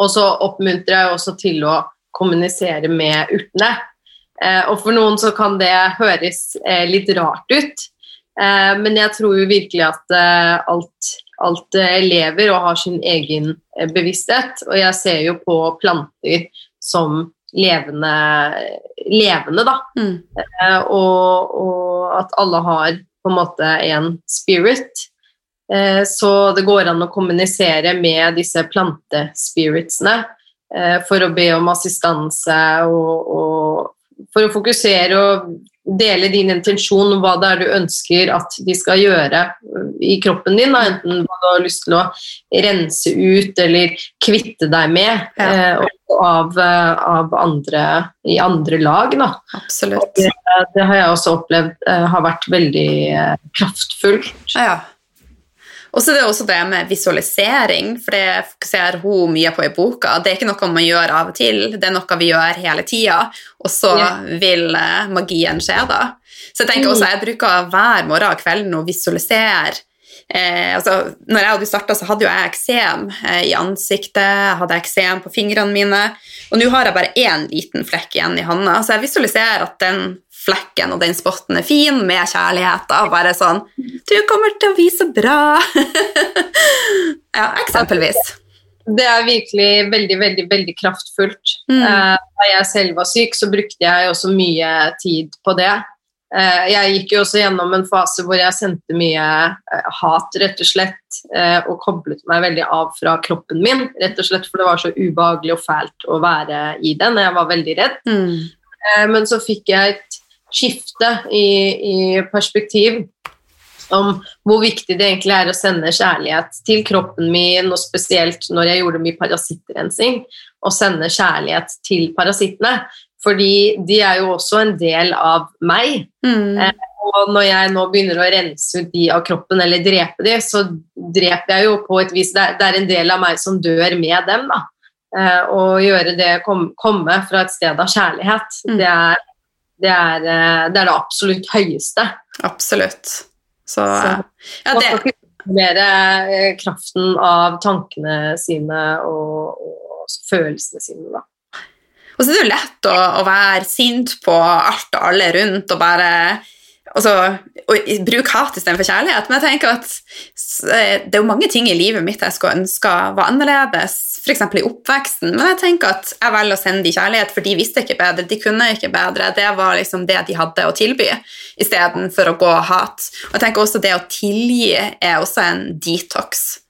Og så oppmuntrer jeg også til å kommunisere med urtene. Eh, og for noen så kan det høres eh, litt rart ut, eh, men jeg tror jo virkelig at alt, alt lever og har sin egen bevissthet. Og jeg ser jo på planter som levende, levende da. Mm. Og, og at alle har på en måte en spirit. Eh, så det går an å kommunisere med disse plantespiritsene eh, for å be om assistanse og, og for å fokusere og dele din intensjon om hva det er du ønsker at de skal gjøre i kroppen din. Enten hva du har lyst til å rense ut eller kvitte deg med Ja. eh, av, av andre i andre lag. Da. Absolutt. Det, det har jeg også opplevd eh, har vært veldig eh, kraftfullt. Ja. Og så er det også det med visualisering, for det fokuserer hun mye på i boka. Det er ikke noe man gjør av og til, det er noe vi gjør hele tida, og så Ja. vil eh, magien skje da. Så jeg tenker også, jeg bruker hver morgen og kvelden å visualisere Eh, altså, når jeg og du starta, så hadde jo jeg eksem eh, i ansiktet, jeg hadde eksem på fingrene mine, og nå har jeg bare én liten flekk igjen i handa, så jeg visualiserer at den flekken og den spotten er fin, med kjærlighet. da, Bare sånn 'Du kommer til å bli så bra!' [laughs] ja, eksempelvis. Det er virkelig veldig, veldig, veldig kraftfullt. Mm. Eh, da jeg selv var syk, så brukte jeg også mye tid på det. Eh, jeg gikk jo også gjennom en fase hvor jeg sendte mye eh, hat, rett og slett, og koblet meg veldig av fra kroppen min, rett og slett, for det var så ubehagelig og fælt å være i den. Jeg var veldig redd. Mm. Men så fikk jeg et skifte i, i perspektiv om hvor viktig det egentlig er å sende kjærlighet til kroppen min, og spesielt når jeg gjorde mye parasittrensing, å sende kjærlighet til parasittene. Fordi de er jo også en del av meg. Mm. Og når jeg nå begynner å rense ut de av kroppen, eller drepe de, så dreper jeg jo på et vis Det er, en del av meg som dør med dem, da. Eh, og gjøre det kom, komme fra et sted av kjærlighet, Mm. det, er, det, er, eh, det er det absolutt høyeste. Absolutt. Så, Så- ja, Man det, skal ikke kontrollere eh, kraften av tankene sine og, og følelsene sine, da. Og så er det jo lett å, å være sint på alt og alle rundt og bare altså, og bruke hat istedenfor kjærlighet. Men jeg tenker at det er jo mange ting i livet mitt jeg skulle ønske var annerledes, f.eks. i oppveksten. Men jeg tenker at jeg velger å sende de kjærlighet, for de visste ikke bedre, de kunne ikke bedre. Det var liksom det de hadde å tilby, istedenfor å gå og hat. Og jeg tenker også det å tilgi er også en detox.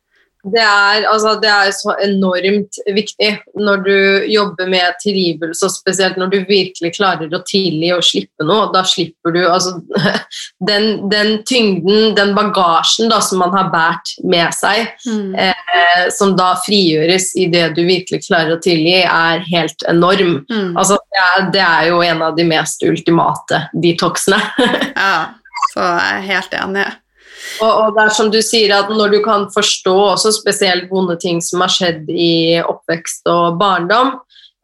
Det er, altså, det er så enormt viktig når du jobber med tilgivelse, og spesielt når du virkelig klarer å tilgi og slippe noe. Da slipper du altså, [laughs] den, den tyngden, den bagasjen da, som man har båret med seg, eh, som da frigjøres i det du virkelig klarer å tilgi, er helt enorm. Mm. Altså, det, er, det er jo en av de mest ultimate detoxene. [laughs] Ja, så jeg er helt enig. Og, og det er som du sier, at når du kan forstå også spesielt vonde ting som har skjedd i oppvekst og barndom,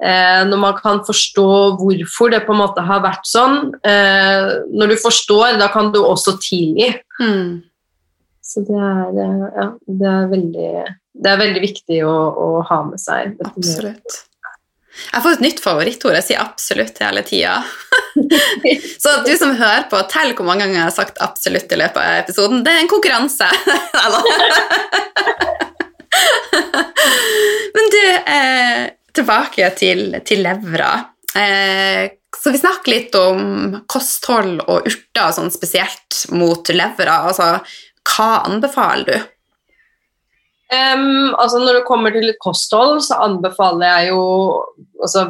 eh, når man kan forstå hvorfor det på en måte har vært sånn eh, Når du forstår, da kan du også tilgi. Mm. Så det er, ja, det er, veldig, det er veldig viktig å, å ha med seg. Absolutt. Jeg fått et nytt favorittord. Jeg sier absolutt hele tida. [laughs] Så du som hører på, tell hvor mange ganger jeg har sagt absolutt i løpet av episoden. Det er en konkurranse. [laughs] Men du, eh, tilbake til, til levra. Eh, så vi snakker litt om kosthold og urter sånn spesielt mot levra. Altså, hva anbefaler du? Em, altså når det kommer til kosthold, så anbefaler jeg jo altså,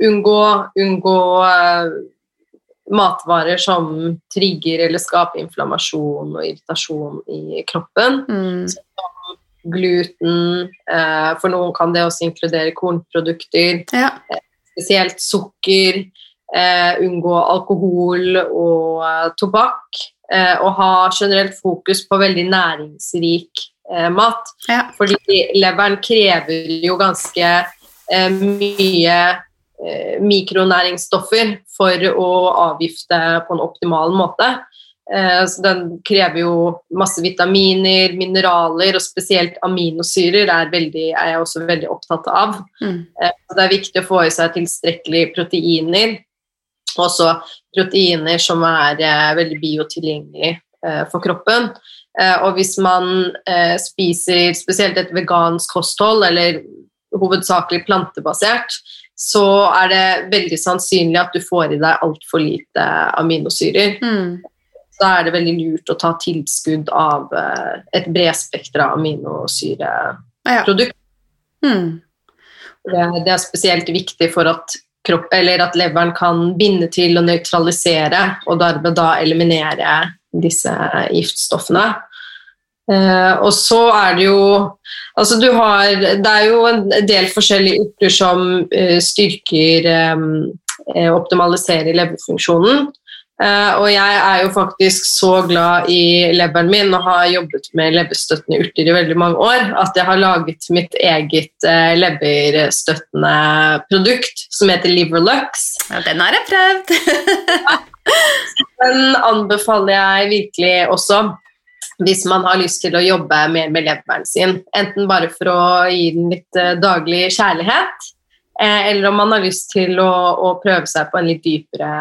unngå, unngå uh, matvarer som trigger eller skaper inflammasjon og irritasjon i kroppen. Mm. Gluten, Uh, for noen kan det også inkludere kornprodukter. Ja. spesielt sukker, eh, unngå alkohol og eh, tobakk, eh, og ha generelt fokus på veldig næringsrik eh, mat. ja. Fordi leveren krever jo ganske eh, mye eh, mikronæringsstoffer for å avgifte på en optimal måte. Eh, så den krever jo masse vitaminer, mineraler og spesielt aminosyrer er, veldig, er jeg også veldig opptatt av. Mm. Eh, Det er viktig å få i seg tilstrekkelig proteiner. Også proteiner som er eh, veldig biotilgjengelige eh, for kroppen. Eh, og hvis man eh, spiser spesielt et vegansk kosthold, eller hovedsakelig plantebasert, så er det veldig sannsynlig at du får i deg altfor lite aminosyrer. Mm. Da er det veldig lurt å ta tilskudd av eh, et bredspektra aminosyreprodukt. Ja. Mm. Det, det er spesielt viktig for at, kropp, eller at leveren kan binde til og nøytralisere, og dermed da eliminere disse giftstoffene. Eh, og så er det jo Altså du har Det er jo en del forskjellige urter som eh, styrker eh, Optimaliserer leverfunksjonen. Eh, og jeg er jo faktisk så glad i leveren min og har jobbet med leverstøttende urter i veldig mange år at jeg har laget mitt eget leverstøttende produkt som heter Liverlux. ja, den har jeg prøvd. [laughs] Den anbefaler jeg virkelig også hvis man har lyst til å jobbe mer med leveren sin. Enten bare for å gi den litt eh, daglig kjærlighet, eh, eller om man har lyst til å, å prøve seg på en litt dypere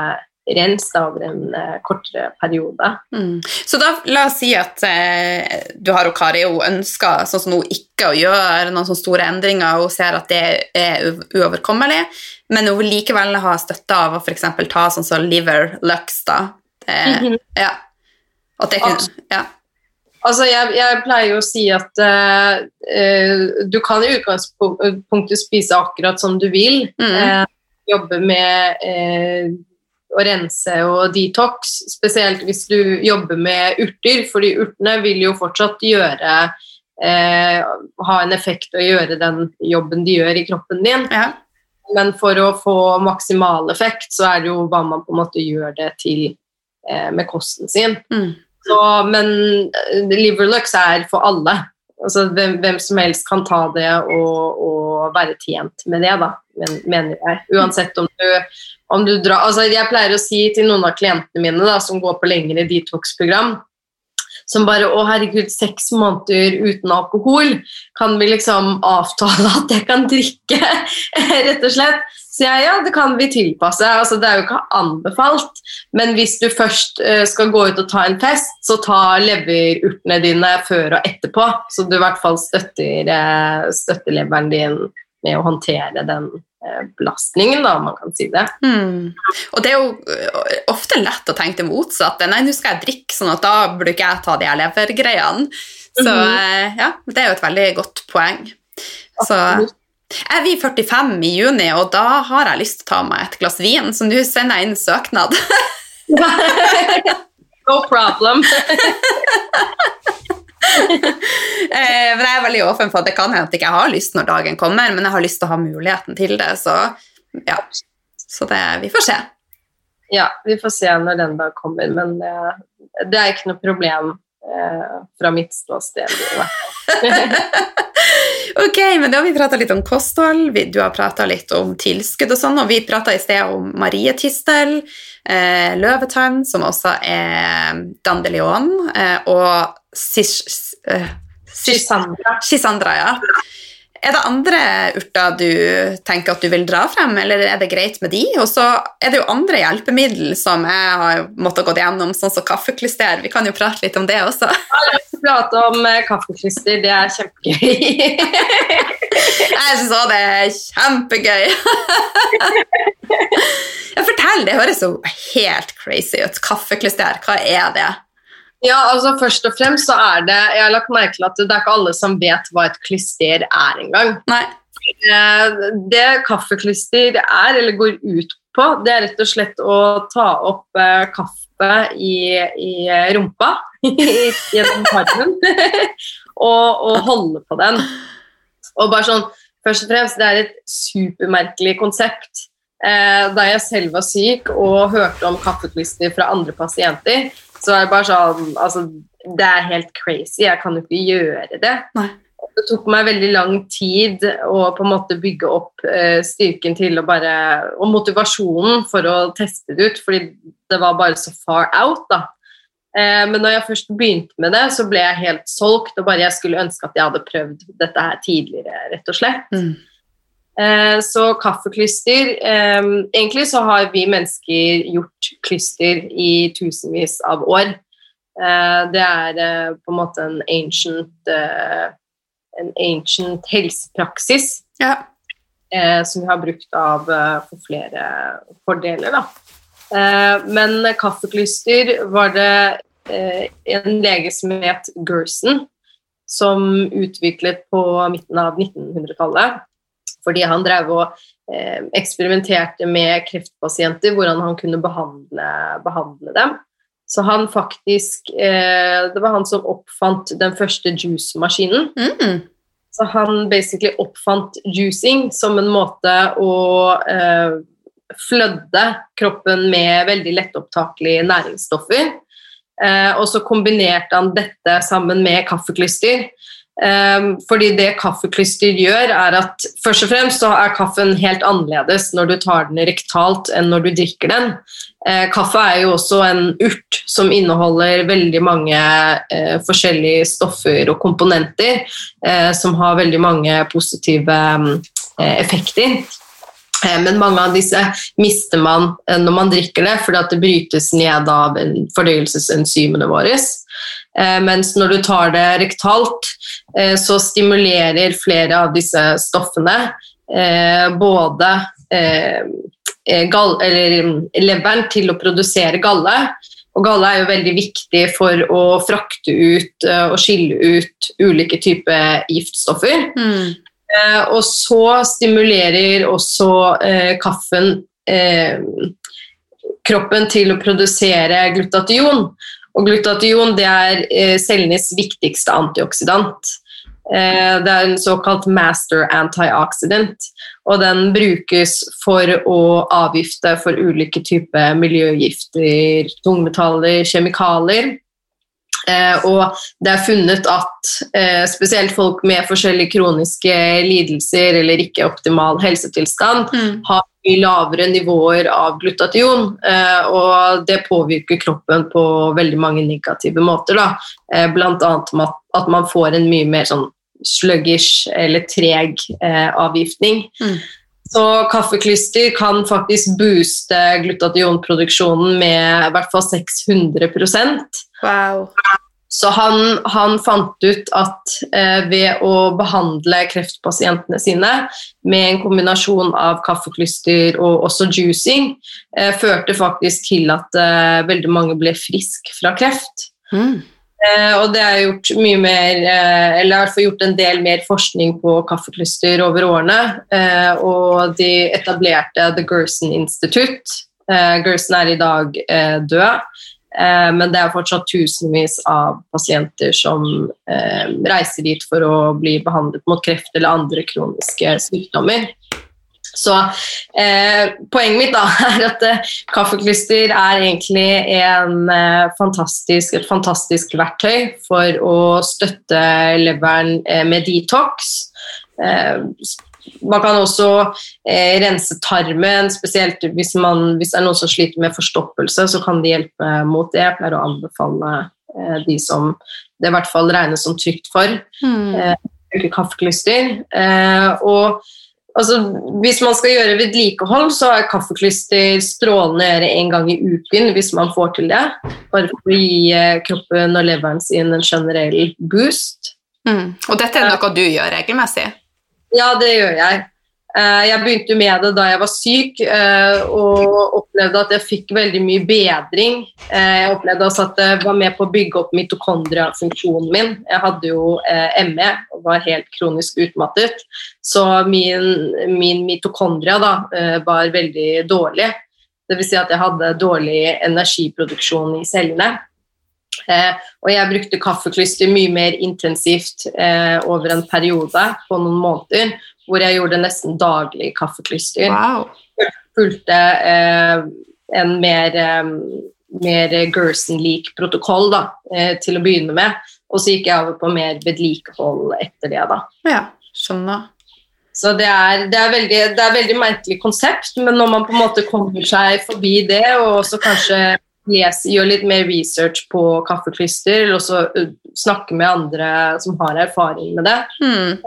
rens over en eh, kortere periode. Mm. Så da, la oss si at eh, du har Kari hun ønsker sånn som hun ikke å gjøre noen sånne store endringer, og hun ser at det er uoverkommelig, men hun vil likevel ha støtte av å eksempel ta sånn som liver lux da. Det, Mhm. ja. At det kunne, ja. Altså, jeg, jeg pleier jo å si at eh, eh, du kan i utgangspunktet spise akkurat som du vil. Mm. Eh, jobbe med eh, å rense og detox, spesielt hvis du jobber med urter, fordi urtene vil jo fortsatt gjøre eh, ha en effekt og gjøre den jobben de gjør i kroppen din. ja. Men for å få maksimal effekt, så er det jo hva man på en måte gjør det til eh, med kosten sin. Mm. Så, men eh, Liverlux er for alle. Altså, hvem, hvem som helst kan ta det og, og være tjent med det, da, men, mener jeg. Uansett om du, om du drar altså, Jeg pleier å si til noen av klientene mine da, som går på lengre detox-program, som bare Å, herregud, seks måneder uten alkohol. Kan vi liksom avtale at jeg kan drikke? [laughs] Rett og slett. Så jeg, ja, det kan vi tilpasse. Altså, det er jo ikke anbefalt. Men hvis du først eh, skal gå ut og ta en fest, så ta leverurtene dine før og etterpå. Så du i hvert fall støtter, eh, støtter leveren din med å håndtere den belastningen, da, om man kan si det. Mm. Og det er jo ofte lett å tenke det motsatte. Nei, nå skal jeg drikke, sånn at da burde ikke jeg ta de levergreiene. Så mm -hmm. ja, det er jo et veldig godt poeng. Så er jeg blir 45 i juni, og da har jeg lyst til å ta meg et glass vin, så nå sender jeg inn søknad. [laughs] no problem. [laughs] [laughs] Eh, men jeg er veldig åpen for at det kan hende at jeg ikke har lyst når dagen kommer, men jeg har lyst til å ha muligheten til det, så ja. Så det, vi får se. Ja, vi får se når den dag kommer, men det, det er ikke noe problem eh, fra mitt ståsted. [laughs] Ok, men da har vi prata litt om kosthold, vi, du har prata litt om tilskudd og sånn, og vi prata i sted om marietistel, eh, løvetann, som også er dandelion, eh, og sis, eh, sis, Sandra. Ja. Er det andre urter du tenker at du vil dra frem, eller er det greit med de? Og så er det jo andre hjelpemiddel som jeg har måttet gå gjennom, sånn som kaffeklyster. Vi kan jo prate litt om det også. [laughs] Vi prater om kaffeklyster. det er kjempegøy. [laughs] Jeg syns òg det er kjempegøy. [laughs] Ja, fortell, det høres jo helt crazy ut. Kaffeklyster, hva er det? Ja, altså Først og fremst så er det Jeg har lagt merke til at det er ikke alle som vet hva et klyster er engang. Eh, Det kaffeklyster er, eller går ut på, det er rett og slett å ta opp eh, kaffe i, i rumpa [laughs] gjennom tarmen [laughs] og, og holde på den. Og bare sånn, Først og fremst, det er et supermerkelig konsept. Eh, da jeg selv var syk og hørte om kaffeklyster fra andre pasienter, så er det bare sånn altså, Det er helt crazy. Jeg kan jo ikke gjøre det. Nei. Det tok meg veldig lang tid å på en måte bygge opp uh, styrken til å bare Og motivasjonen for å teste det ut, fordi det var bare så far out, da. Eh, men når jeg først begynte med det, så ble jeg helt solgt, og bare jeg skulle ønske at jeg hadde prøvd dette her tidligere, rett og slett. Mm. Eh, Så kaffeklyster eh, Egentlig så har vi mennesker gjort klyster i tusenvis av år. Eh, Det er på en måte en ancient, en ancient helsepraksis Ja. som vi har brukt av for flere fordeler. Da. Men kaffeklyster var det en lege som het Gerson, som utviklet på midten av 1900-tallet. Fordi han drev og eh, eksperimenterte med kreftpasienter, hvordan han kunne behandle, behandle dem. Så han faktisk eh, Det var han som oppfant den første juicemaskinen. Mm. Så han basically oppfant juicing som en måte å eh, flødde kroppen med veldig lettopptakelige næringsstoffer. Eh, og så kombinerte han dette sammen med kaffeklyster. Eh, fordi det kaffeklyster gjør, er at først og fremst så er kaffen helt annerledes når du tar den rektalt enn når du drikker den. Eh, kaffe er jo også en urt som inneholder veldig mange eh, forskjellige stoffer og komponenter eh, som har veldig mange positive eh, effekter. Men mange av disse mister man når man drikker det, fordi det brytes ned av en- fordøyelsesenzymene våre. Eh, Mens når du tar det rektalt, eh, så stimulerer flere av disse stoffene eh, både gall, eller, leveren til å produsere galle. Og galle er jo veldig viktig for å frakte ut og skille ut ulike typer giftstoffer. Mm. Og så stimulerer også kaffen kroppen til å produsere glutation. Og glutation det er eh, cellenes viktigste antioksidant. Eh, det er en såkalt master antioxidant, og den brukes for å avgifte for ulike typer miljøgifter, tungmetaller, kjemikalier. Eh, og det er funnet at eh, spesielt folk med forskjellige kroniske lidelser eller ikke optimal helsetilstand Mm. har mye lavere nivåer av glutation, eh, og det påvirker kroppen på veldig mange negative måter. Da. Eh, blant annet at, man får en mye mer sånn sluggish eller treg avgiftning. Mm. Så kaffeklyster kan faktisk booste glutationproduksjonen med i hvert fall 600% Wow. så han, han fant ut at eh, ved å behandle kreftpasientene sine med en kombinasjon av kaffeklyster og også juicing, eh, førte faktisk til at eh, veldig mange ble frisk fra kreft. Mm. Eh, og det er gjort mye mer, eh, eller i hvert fall gjort en del mer forskning på kaffeklyster over årene. Eh, og de etablerte The Gerson Institute. Gerson er i dag død. Men det er fortsatt tusenvis av pasienter som reiser dit for å bli behandlet mot kreft eller andre kroniske sykdommer. Så eh, poenget mitt da [laughs] er at eh, kaffeklyster er egentlig en, eh, fantastisk, et fantastisk verktøy for å støtte leveren eh, med detox. eh, man kan også eh, rense tarmen, spesielt hvis, man, hvis det er noen som sliter med forstoppelse, så kan det hjelpe mot det. Jeg pleier å anbefale de som det i hvert fall regnes som trygt for, Mm. eh, bruke kaffeklyster. Eh, og altså, hvis man skal gjøre vedlikehold, så er kaffeklyster strålende å gjøre en gang i uken hvis man får til det. Bare for å gi eh, kroppen og leveren sin en generell boost. Mm. Og dette er noe du gjør regelmessig? Ja, det gjør jeg. Eh, Jeg begynte med det da jeg var syk, eh, og opplevde at jeg fikk veldig mye bedring. Eh, Jeg opplevde også at det var med på å bygge opp mitokondriafunksjonen min. Jeg hadde jo ME og var helt kronisk utmattet, så min, min mitokondria da, var veldig dårlig. Dvs. Si at jeg hadde dårlig energiproduksjon i cellene. Eh, og jeg brukte kaffeklyster mye mer intensivt eh, over en periode på noen måneder, hvor jeg gjorde nesten daglig kaffeklyster. Wow. Fulgte eh, en mer, eh, mer Gerson-lik protokoll da, eh, til å begynne med, og så gikk jeg over på mer vedlikehold etter det. da. Ja, skjønner. Så det er, det, er veldig, det er veldig merkelig konsept, men når man på en måte kommer seg forbi det, og også kanskje lese, gjør litt mer research på kaffeklyster, også uh, snakke med andre som har erfaring med det, Mm.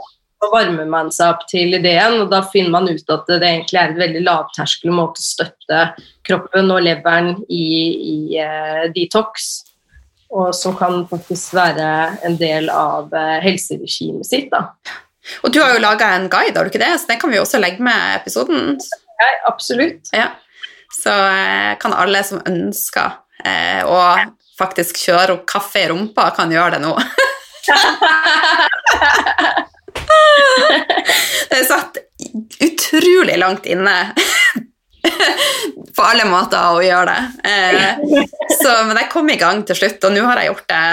så varmer man seg opp til ideen, og da finner man ut at det egentlig er en veldig lavterskel måte å støtte kroppen og leveren i, i uh, detox, og som kan faktisk være en del av uh, helseregimet sitt. da. Og du har jo laga en guide, har du ikke det? Så den kan vi også legge med episoden. Ja, absolutt. Ja. Så eh, kan alle som ønsker eh, å faktisk kjøre opp kaffe i rumpa, kan gjøre det nå. [laughs] det satt utrolig langt inne på alle måter å gjøre det. Eh, så, men jeg kom i gang til slutt, og nå har jeg gjort det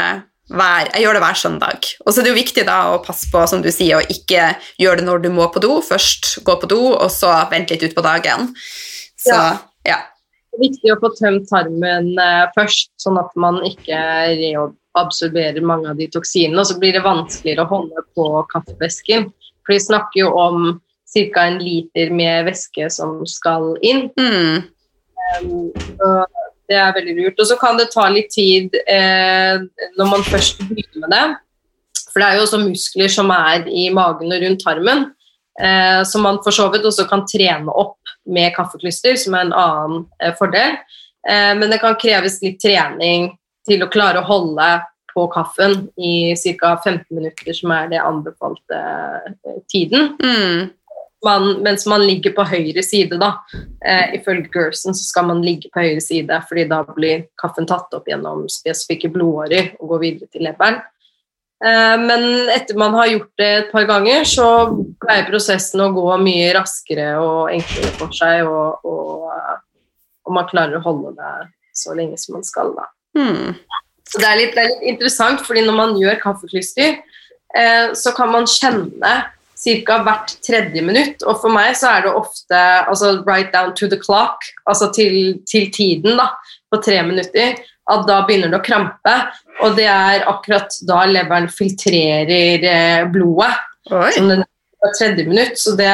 hver, jeg gjør det hver søndag. Og så er det jo viktig da å passe på, som du sier, å ikke gjøre det når du må på do. Først gå på do, og så vente litt ut på dagen. Så Ja. Ja. Det er viktig å få tømt tarmen eh, først, sånn at man ikke reabsorberer mange av de toksinene. Og så blir det vanskeligere å holde på kaffevæsken. For vi snakker jo om ca. en liter med væske som skal inn. Mm. Um, det er veldig lurt. Og så kan det ta litt tid eh, når man først begynner med det. For det er jo også muskler som er i magen og rundt tarmen, eh, som man for så vidt også kan trene opp med kaffeklyster, som er en annen eh, fordel. Eh, men det kan kreves litt trening til å klare å holde på kaffen i ca. 15 minutter, som er det anbefalte eh, tiden Mm. man, mens man ligger på høyre side, da. Eh, ifølge Gerson så skal man ligge på høyre side, fordi da blir kaffen tatt opp gjennom spesifikke blodårer og går videre til leveren. Eh, men etter man har gjort det et par ganger, så pleier prosessen å gå mye raskere og enklere for seg, og, og, og man klarer å holde det så lenge som man skal, da. Hmm. Så det er, litt, det er litt interessant, fordi når man gjør kaffeklyster, eh, så kan man kjenne ca. hvert tredje minutt. Og for meg så er det ofte altså right down to the clock, altså til, til tiden da, på tre minutter, at da begynner det å krampe. Og det er akkurat da leveren filtrerer eh, blodet Oi. som den på tredje minutt. Så, det,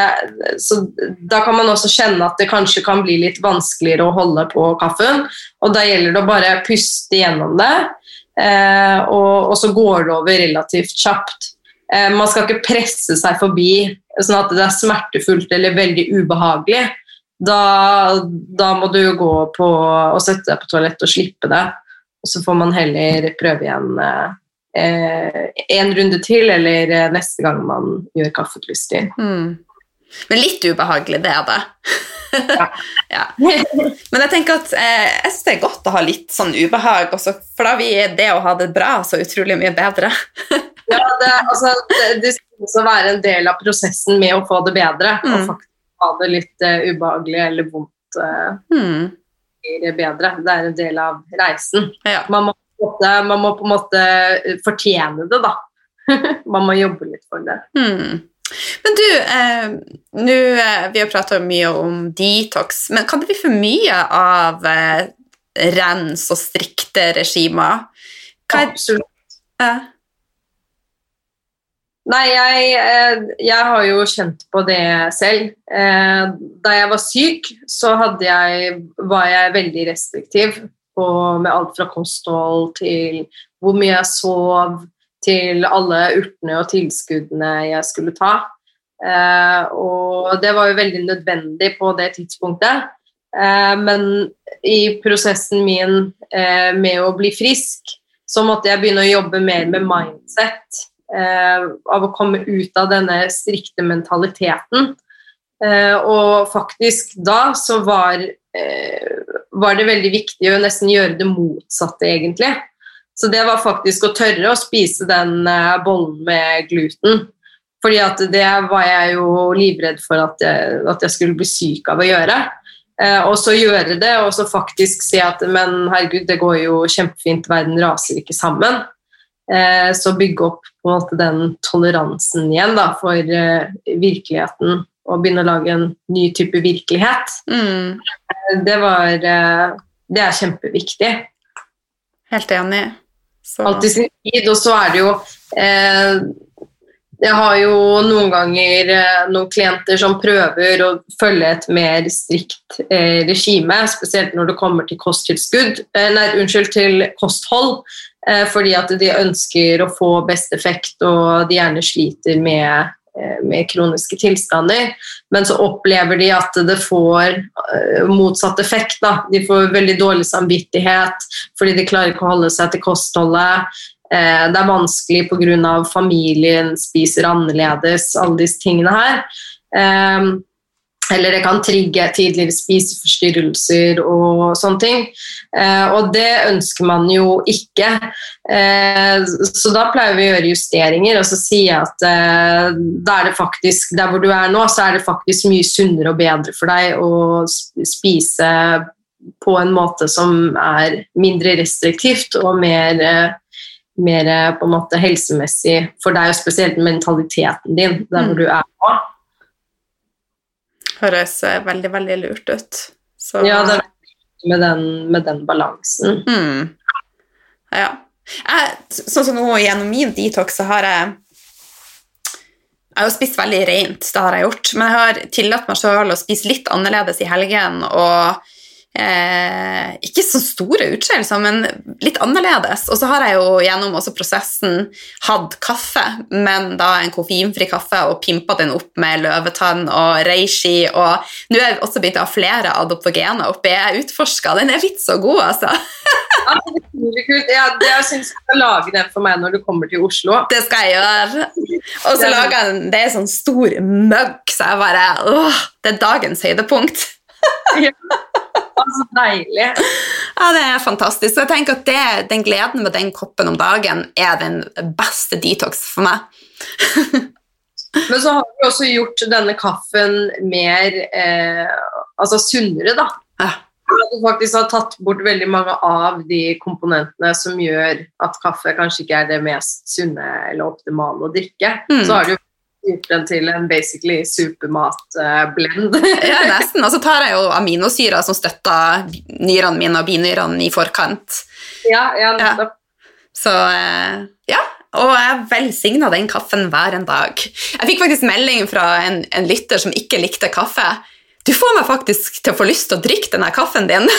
så da kan man også kjenne at det kanskje kan bli litt vanskeligere å holde på kaffen. Og da gjelder det å bare puste gjennom det, eh, og, og så går det over relativt kjapt. Eh, man skal ikke presse seg forbi sånn at det er smertefullt eller veldig ubehagelig. Da, da må du gå på og sette deg på toalettet og slippe det. Og så får man heller prøve igjen eh, en runde til, eller eh, neste gang man gjør kaffeklyster. Mm. Men litt ubehagelig, det er det. [laughs] Ja. [laughs] ja. Men jeg tenker at eh, jeg synes det er godt å ha litt sånn ubehag, også, for da blir det å ha det bra så utrolig mye bedre. [laughs] Ja, det, altså, det, det synes å være en del av prosessen med å få det bedre. Mm. Og faktisk ha det litt uh, ubehagelig eller vondt uh, Mm. Blir bedre. Det er en del av reisen. Ja. Man må, man må på en måte fortjene det, da. [laughs] man må jobbe litt for det. Mm. Men du, eh, nu, eh, vi har prata mye om detox, men kan det bli for mye av eh, rens og strikte regimer? Er, Absolutt. eh, Nei, jeg, eh, jeg, har jo kjent på det selv. Eh, da jeg var syk, så jeg, var jeg veldig restriktiv med alt fra kosthold til hvor mye jeg sov, til alle urtene og tilskuddene jeg skulle ta. Eh, og det var jo veldig nødvendig på det tidspunktet. Men i prosessen min med å bli frisk, så måtte jeg begynne å jobbe mer med mindset av å komme ut av denne strikte mentaliteten. Eh, og faktisk da så var, eh, var det veldig viktig å nesten gjøre det motsatte, egentlig. Så det var faktisk å tørre å spise den bollen med gluten. Fordi at det var jeg jo livredd for at jeg, at jeg skulle bli syk av å gjøre. Eh, og så gjøre det, og så faktisk si at men herregud, det går jo kjempefint, verden raser ikke sammen. Eh, så bygge opp på en måte den toleransen igjen da, for eh, virkeligheten og begynne å lage en ny type virkelighet. Mm. Eh, det var Det er kjempeviktig. Helt enig. Så. Alt i sin tid. Og så er det jo eh, Jeg har jo noen ganger eh, noen klienter som prøver å følge et mer strikt eh, regime, spesielt når det kommer til kosttilskudd, nei, unnskyld, til kosthold. Eh, fordi at de ønsker å få best effekt, og de gjerne sliter med, eh, med kroniske tilstander. Men så opplever de at det får eh, motsatt effekt. Da. De får veldig dårlig samvittighet fordi de klarer ikke å holde seg til kostholdet. Det er vanskelig pga. familien spiser annerledes, alle disse tingene her. Eller det kan trigge tidligere spiseforstyrrelser og sånne ting. Eh, og det ønsker man jo ikke. Eh, så da pleier vi å gjøre justeringer, og så sier jeg at eh, der, faktisk, der hvor du er nå, så er det faktisk mye sunnere og bedre for deg å spise på en måte som er mindre restriktivt og mer, mer på en måte helsemessig for deg, og spesielt mentaliteten din der hvor mm. du er nå høres eh, veldig, veldig lurt ut. Så, ja, det er med den, med den balansen. Mm. Ja. Jeg, sånn som nå gjennom min detox så har jeg jeg har jo spist veldig rent, det har jeg gjort, men jeg har tillatt meg sjøl å spise litt annerledes i helgen og Eh, ikke så store utskeielser, men litt annerledes. Og så har jeg jo gjennom også prosessen hatt kaffe, men da en koffeinfri kaffe, og pimpa den opp med løvetann og reishi. Og nå er jeg også begynt å ha flere adoptogener oppi. Jeg utforska. Den er litt så god, altså. [laughs] ja, det kult. Ja, jeg syns du skal lage den for meg når du kommer til Oslo. Det skal jeg gjøre. Og så lager jeg den, det er sånn stor mugg, så jeg bare åh, Det er dagens høydepunkt. ja [laughs] så deilig. Ja, det er fantastisk. Så jeg tenker at det, den gleden med den koppen om dagen er den beste detox for meg. [laughs] Men så har vi også gjort denne kaffen mer eh, altså sunnere, da. Ja. At du faktisk har tatt bort veldig mange av de komponentene som gjør at kaffe kanskje ikke er det mest sunne eller optimale å drikke. Mm. Så har du gjort den til en basically supermatblend. [laughs] ja, nesten. Og så tar jeg jo aminosyrer som støtter nyrene mine og binyrene i forkant. Ja, ja, nettopp. Ja. Så eh, ja. Og jeg velsigna den kaffen hver en dag. Jeg fikk faktisk melding fra en, en lytter som ikke likte kaffe. Du får meg faktisk til å få lyst til å drikke denne kaffen din. [laughs]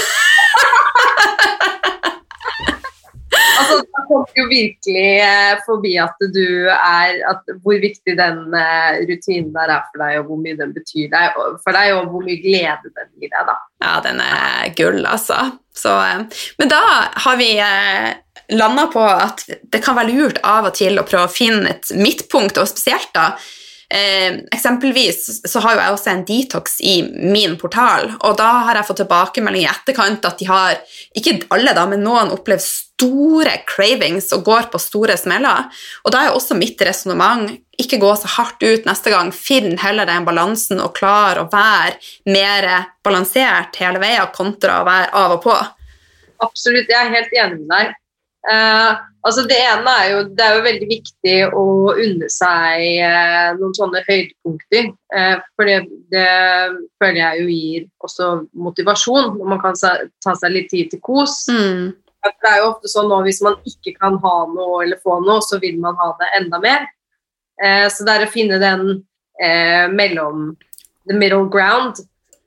kommer jo virkelig eh, forbi at du er at Hvor viktig den eh, rutinen der er for deg, og hvor mye den betyr deg, for deg, og hvor mye glede den gir deg. da. Ja, den er gull, altså. Så, eh, men da har vi landa på at det kan være lurt av og til å prøve å finne et midtpunkt, og spesielt da Eh, eksempelvis så har jo jeg også en detox i min portal, og da har jeg fått tilbakemelding i etterkant at de har, ikke alle da, men noen opplevd store cravings og går på store smeller. Og da er også mitt resonnement ikke gå så hardt ut neste gang, finn heller den balansen og klar å være mer balansert hele veien kontra å være av og på. Absolutt, jeg er helt enig med deg. Uh, altså det ene er jo Det er jo veldig viktig å unne seg eh, noen sånne høydepunkter. Eh, for det, det, føler jeg jo gir også motivasjon, når man kan ta seg litt tid til kos. Mm. Det er jo ofte sånn nå hvis man ikke kan ha noe eller få noe, så vil man ha det enda mer. Eh, så det er å finne den eh, mellom the middle ground.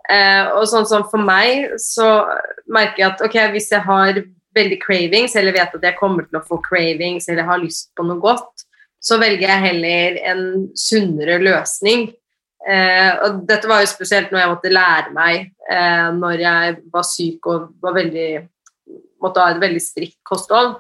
Eh, og sånn som for meg, så merker jeg at ok, hvis jeg har veldig cravings, eller vet at jeg kommer til å få cravings, eller har lyst på noe godt, så velger jeg heller en sunnere løsning. Eh, og dette var jo spesielt når jeg måtte lære meg eh, når jeg var syk og var veldig, måtte ha et veldig strikt kosthold.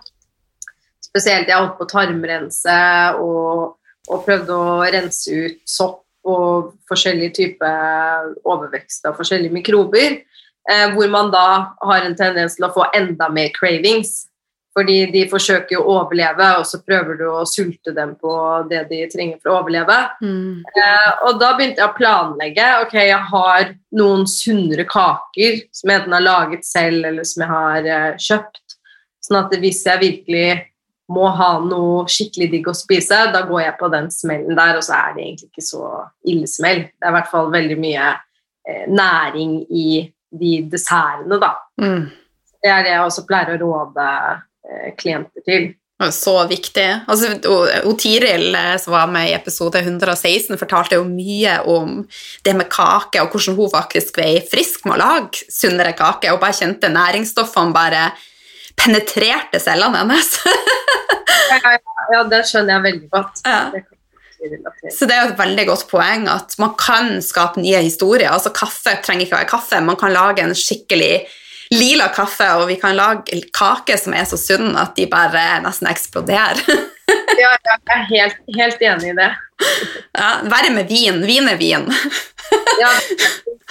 Spesielt jeg holdt på tarmrense og, og prøvde å rense ut sopp og forskjellige typer overvekst av forskjellige mikrober. Eh, hvor man da har en tendens til å få enda mer cravings. Fordi de forsøker å overleve, og så prøver du å sulte dem på det de trenger for å overleve. Mm. Eh, og da begynte jeg å planlegge. Ok, jeg har noen sunnere kaker som jeg enten har laget selv, eller som jeg har eh, kjøpt. Sånn at hvis jeg virkelig må ha noe skikkelig digg å spise, da går jeg på den smellen der, og så er det egentlig ikke så ille smell. Det er i hvert fall veldig mye eh, næring i de dessertene, da. Mm. Det er det jeg også pleier å råde eh, klienter til. Så viktig. Altså, og- Tiril, eh, som var med i episode 116, fortalte jo mye om det med kake, og hvordan hun faktisk ble frisk med å lage sunnere kake, og bare kjente næringsstoffene bare penetrerte cellene hennes. [laughs] Ja, ja, ja, det skjønner jeg veldig godt. Ja. Så det er jo et veldig godt poeng at man kan skape nye historier. Altså Kaffe trenger ikke å være kaffe, man kan lage en skikkelig lila kaffe, og vi kan lage kaker som er så sunn at de bare nesten eksploderer. [laughs] Ja, ja, jeg er helt, helt enig i det. [laughs] Ja, Verre med vin. Vin er vin. [laughs] Ja,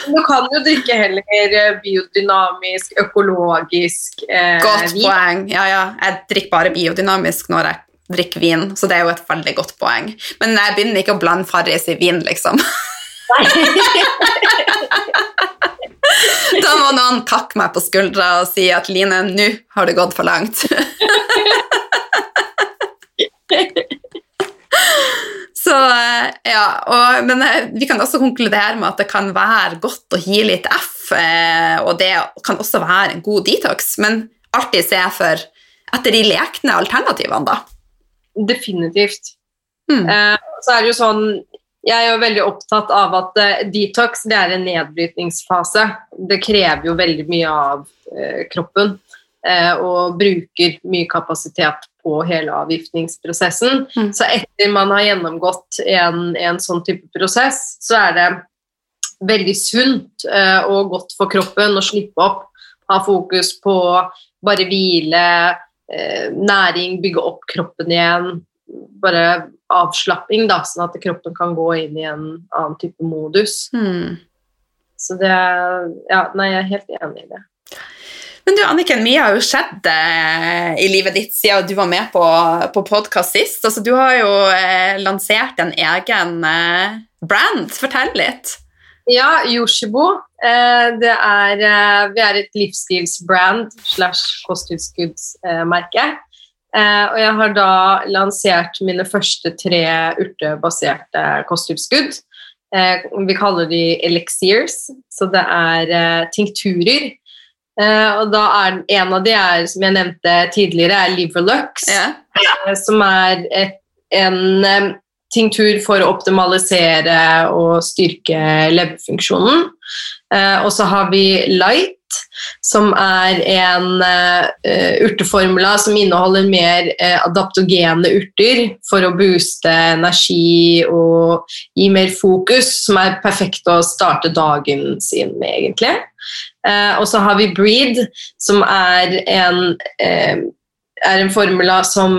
du kan jo drikke heller eh, biodynamisk, økologisk eh, Godt vin. poeng. Ja, ja. Jeg drikker bare biodynamisk når jeg drikker vin, så det er jo et veldig godt poeng. Men jeg begynner ikke å blande Farris i vin, liksom. Da må noen takke meg på skuldra og si at Line, nå har det gått for langt. Så eh, ja, og, Men eh, vi kan også konkludere med at det kan være godt å gi litt F, eh, og det kan også være en god detox, men alltid se for etter de lekne alternativene, da. Definitivt. Mm. Så er det jo sånn Jeg er jo veldig opptatt av at eh, detox det er en nedbrytningsfase. Det krever jo veldig mye av eh, kroppen og bruker mye kapasitet på hele avgiftningsprosessen. Mm. Så etter man har gjennomgått en, en sånn type prosess, så er det veldig sunt og godt for kroppen å slippe opp. Ha fokus på bare hvile, eh, næring, bygge opp kroppen igjen. Bare avslapping, da, sånn at kroppen kan gå inn i en annen type modus. Mm. Så det Ja, nei, jeg er helt enig i det. Men du, Anniken, mye har jo skjedd eh, i livet ditt siden du var med på, på podkast sist. Altså, du har jo eh, lansert en egen eh, brand. Fortell litt. Ja, Yoshibo. Eh, det er, eh, vi er et livsstilsbrand slash kosttilskuddsmerke. Eh, og jeg har da lansert mine første tre urtebaserte kosttilskudd. Vi kaller de elixirs, så det er tinkturer. Og da er en av de er, som jeg nevnte tidligere, er Liverlux. Ja. som er et, en tinktur for å optimalisere og styrke leverfunksjonen. Eh, og så har vi Light, som er en eh, urteformula som inneholder mer eh, adaptogene urter for å booste energi og gi mer fokus, som er perfekt å starte dagen sin med, egentlig. Og så har vi Breed, som er en er en formula som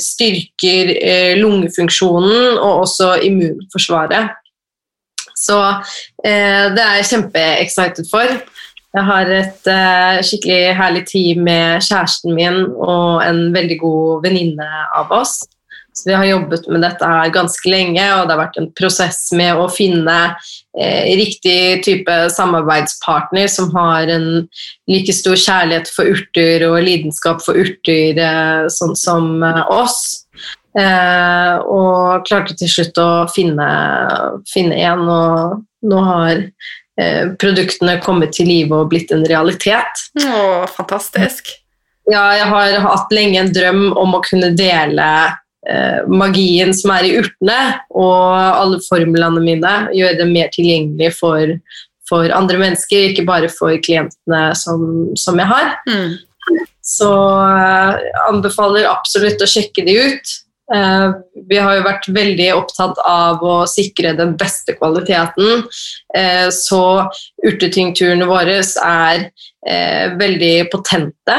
styrker lungefunksjonen og også immunforsvaret. Så eh, det er jeg kjempeexcited for. Jeg har et eh, skikkelig herlig team med kjæresten min og en veldig god venninne av oss. Så vi har jobbet med dette her ganske lenge, og det har vært en prosess med å finne eh, riktig type samarbeidspartner som har en like stor kjærlighet for urter og lidenskap for urter, eh, sånn som eh, oss. Eh, og klarte til slutt å finne, finne en, og nå har eh, produktene kommet til live og blitt en realitet. Å, fantastisk. Ja, jeg har hatt lenge en drøm om å kunne dele eh, magien som er i urtene, og alle formlene mine. Gjøre det mer tilgjengelig for, for andre mennesker, ikke bare for klientene som, som jeg har. Mm. Så jeg anbefaler absolutt å sjekke de ut. Eh, vi har jo vært veldig opptatt av å sikre den beste kvaliteten. Eh, så urtetyngturene våre er eh, veldig potente.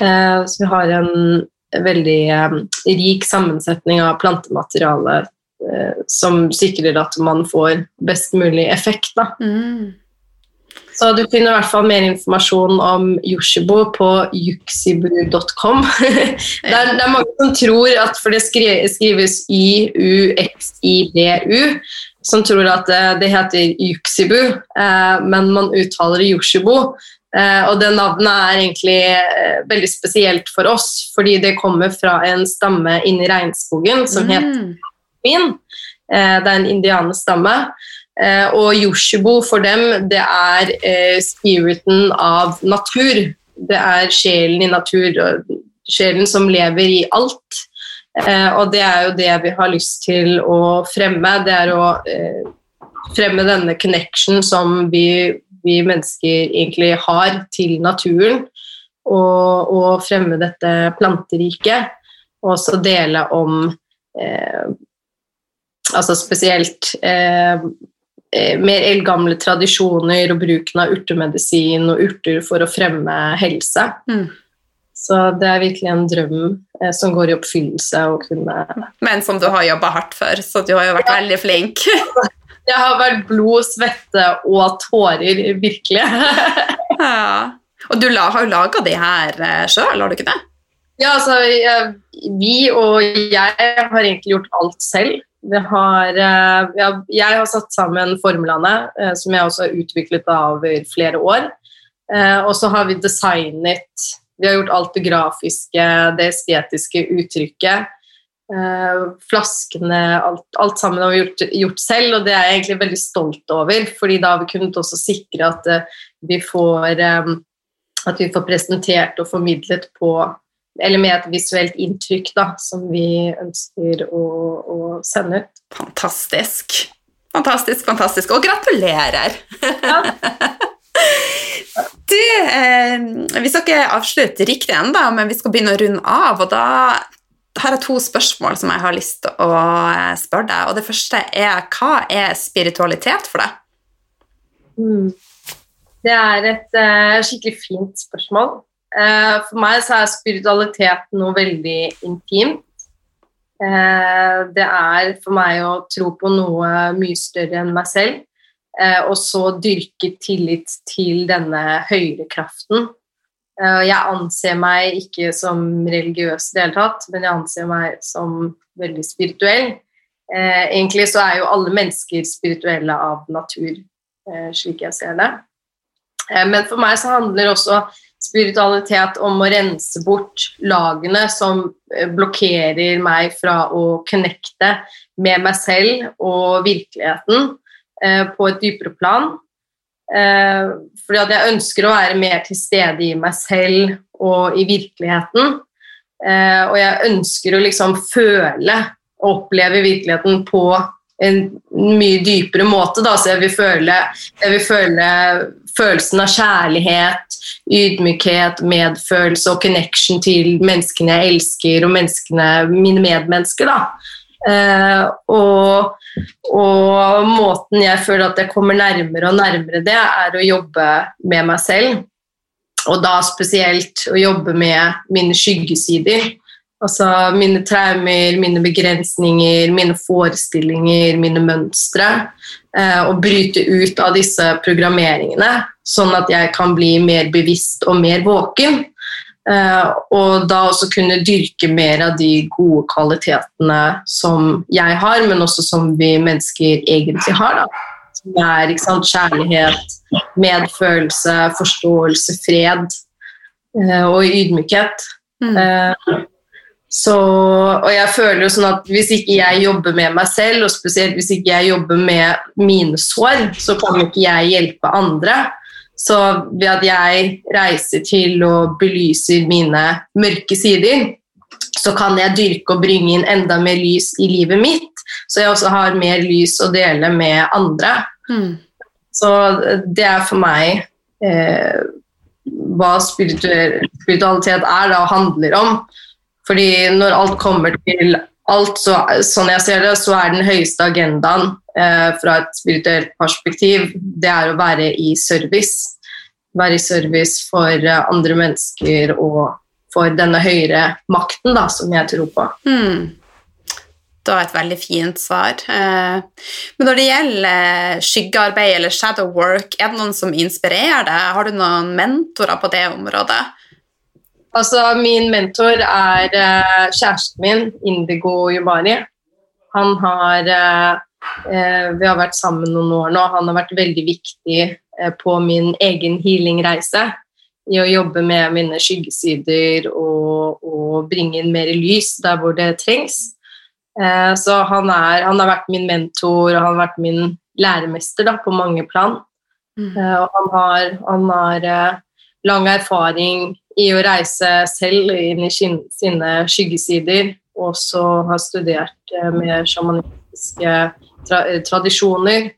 Så vi har en veldig rik sammensetning av plantemateriale som sikrer at man får best mulig effekt. Da. Mm. Så du finner i hvert fall mer informasjon om Yoshibo på yuxibu.com. [laughs] det, det er mange som tror at For det skrives Y-U-X-I-B-U, som tror at det heter Yuxibu, eh, men man uttaler det Yoshibo. Eh, og det navnet er egentlig eh, veldig spesielt for oss, fordi det kommer fra en stamme inni regnskogen som Mm. heter Min. Det er en indianerstamme. Eh, og Yoshibo for dem, det er eh, spiriten av natur. Det er sjelen i natur, sjelen som lever i alt. Eh, og det er jo det vi har lyst til å fremme. Det er å fremme denne connection som vi, vi mennesker egentlig har til naturen. Og, og fremme dette planteriket. Og også dele om eh, Altså spesielt eh, mer eldgamle tradisjoner og bruken av urtemedisin og urter for å fremme helse. Mm. Så det er virkelig en drøm eh, som går i oppfyllelse å kunne Men som du har jobba hardt for, så du har jo vært veldig flink. [laughs] Det har vært blod, svette og tårer, virkelig. [laughs] ja. Og du har jo laga de her uh, sjøl, har du ikke det? Ja, altså jeg, Vi og jeg har egentlig gjort alt selv. Har, eh, jeg har satt sammen formlene, eh, som jeg også har utviklet over flere år. Eh, og så har vi designet Vi har gjort alt det grafiske, det estetiske uttrykket. Flaskene, alt, alt sammen har vi gjort, gjort, selv, og det er jeg egentlig veldig stolt over. fordi da har vi kunnet også sikre at vi får, at vi får presentert og formidlet på eller med et visuelt inntrykk da, som vi ønsker å, å sende ut. Fantastisk. Fantastisk, fantastisk. Og gratulerer! Ja. [laughs] du, eh, vi skal ikke avslutte riktig ennå, men vi skal begynne å runde av. Og da har jeg to spørsmål som jeg har lyst til å eh, spørre deg. Og det første er hva er spiritualitet for deg? Mm. Det er et uh, skikkelig fint spørsmål. Uh, for meg så er spiritualitet noe veldig intimt. Uh, det er for meg å tro på noe mye større enn meg selv, uh, og så dyrke tillit til denne høyere kraften. jeg anser meg ikke som religiøs i det hele tatt, men jeg anser meg som veldig spirituell. egentlig så er jo alle mennesker spirituelle av natur, slik jeg ser det. men for meg så handler også spiritualitet om å rense bort lagene som blokkerer meg fra å connecte med meg selv og virkeligheten eh, på et dypere plan. Eh, fordi at jeg ønsker å være mer til stede i meg selv og i virkeligheten. Eh, og jeg ønsker å liksom føle og oppleve virkeligheten på en mye dypere måte. Da. Så jeg vil, føle, jeg vil føle følelsen av kjærlighet, ydmykhet, medfølelse og connection til menneskene jeg elsker, og mine medmennesker. Eh, og, og, måten jeg føler at jeg kommer nærmere og nærmere det, er å jobbe med meg selv. Og da spesielt å jobbe med mine skyggesider. Altså mine traumer, mine begrensninger, mine forestillinger, mine mønstre. Eh, og bryte ut av disse programmeringene, sånn at jeg kan bli mer bevisst og mer våken. Eh, og da også kunne dyrke mer av de gode kvalitetene som jeg har, men også som vi mennesker egentlig har. da. Som er sant, kjærlighet, medfølelse, forståelse, fred eh, og ydmykhet. Mm. Så, og jeg føler jo sånn at hvis ikke jeg jobber med meg selv, og spesielt hvis ikke jeg jobber med mine sår, så kan ikke jeg hjelpe andre. Så ved at jeg reiser til og belyser mine mørke sider, så kan jeg dyrke og bringe inn enda mer lys i livet mitt, så jeg også har mer lys å dele med andre. Mm. Så det er for meg eh, hva spiritualitet er da, og handler om. Fordi når alt kommer til alt, så, sånn jeg ser det, så er den høyeste agendaen eh, fra et spirituelt perspektiv, det er å være i service. Være i service for eh, andre mennesker og for denne høyere makten da, som jeg tror på. Mm. Det var et veldig fint svar. Eh, men når det gjelder skyggearbeid eller shadow work, er det noen som inspirerer deg? Har du noen mentorer på det området? Altså, min mentor er eh, kjæresten min, Indigo Yubari. Han har eh, Vi har vært sammen noen år nå. Han har vært veldig viktig på min egen healingreise i å jobbe med mine skyggesider og, og bringe inn mer lys der hvor det trengs. Eh, så han, er, han, har vært min mentor, og han har vært min læremester da, på mange plan. Mm. Eh, og han har, han har eh, lang erfaring i å reise selv inn i sine skyggesider, og så har studert eh, med sjamanistiske tra tradisjoner.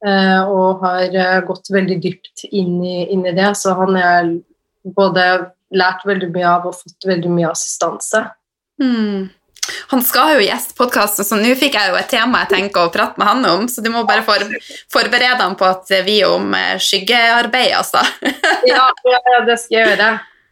Eh, og har eh, gått veldig dypt inn i, inn i det, så han er både lært veldig mye av og fått veldig mye assistanse. Mm. Han skal jo gjeste podkasten, så nå fikk jeg jo et tema jeg tenker å prate med han om, så du må bare for, forberede han på at vi er om eh, skyggearbeid, altså. [laughs] ja, ja, det skal jeg gjøre.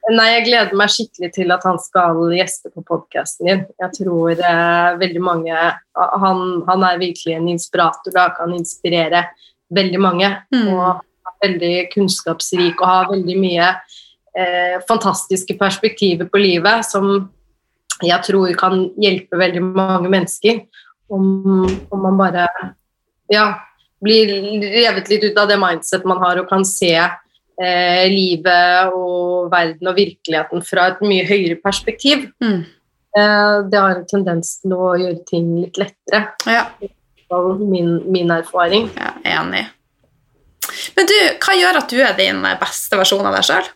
Nei, jeg gleder meg skikkelig til at han skal gjeste på podkasten din. Jeg tror eh, veldig mange han, han, er virkelig en inspirator da, kan inspirere veldig mange. Mm. Og er veldig kunnskapsrik og har veldig mye eh, fantastiske perspektiver på livet som jeg tror kan hjelpe veldig mange mennesker. Om, om man bare ja, blir revet litt ut av det mindset man har og kan se eh, livet og verden og virkeligheten fra et mye høyere perspektiv. Mm. Eh, det har en tendens til å gjøre ting litt lettere. Ja. Min, min erfaring. Ja, enig. Men du, hva gjør at du er din beste versjon av deg sjøl?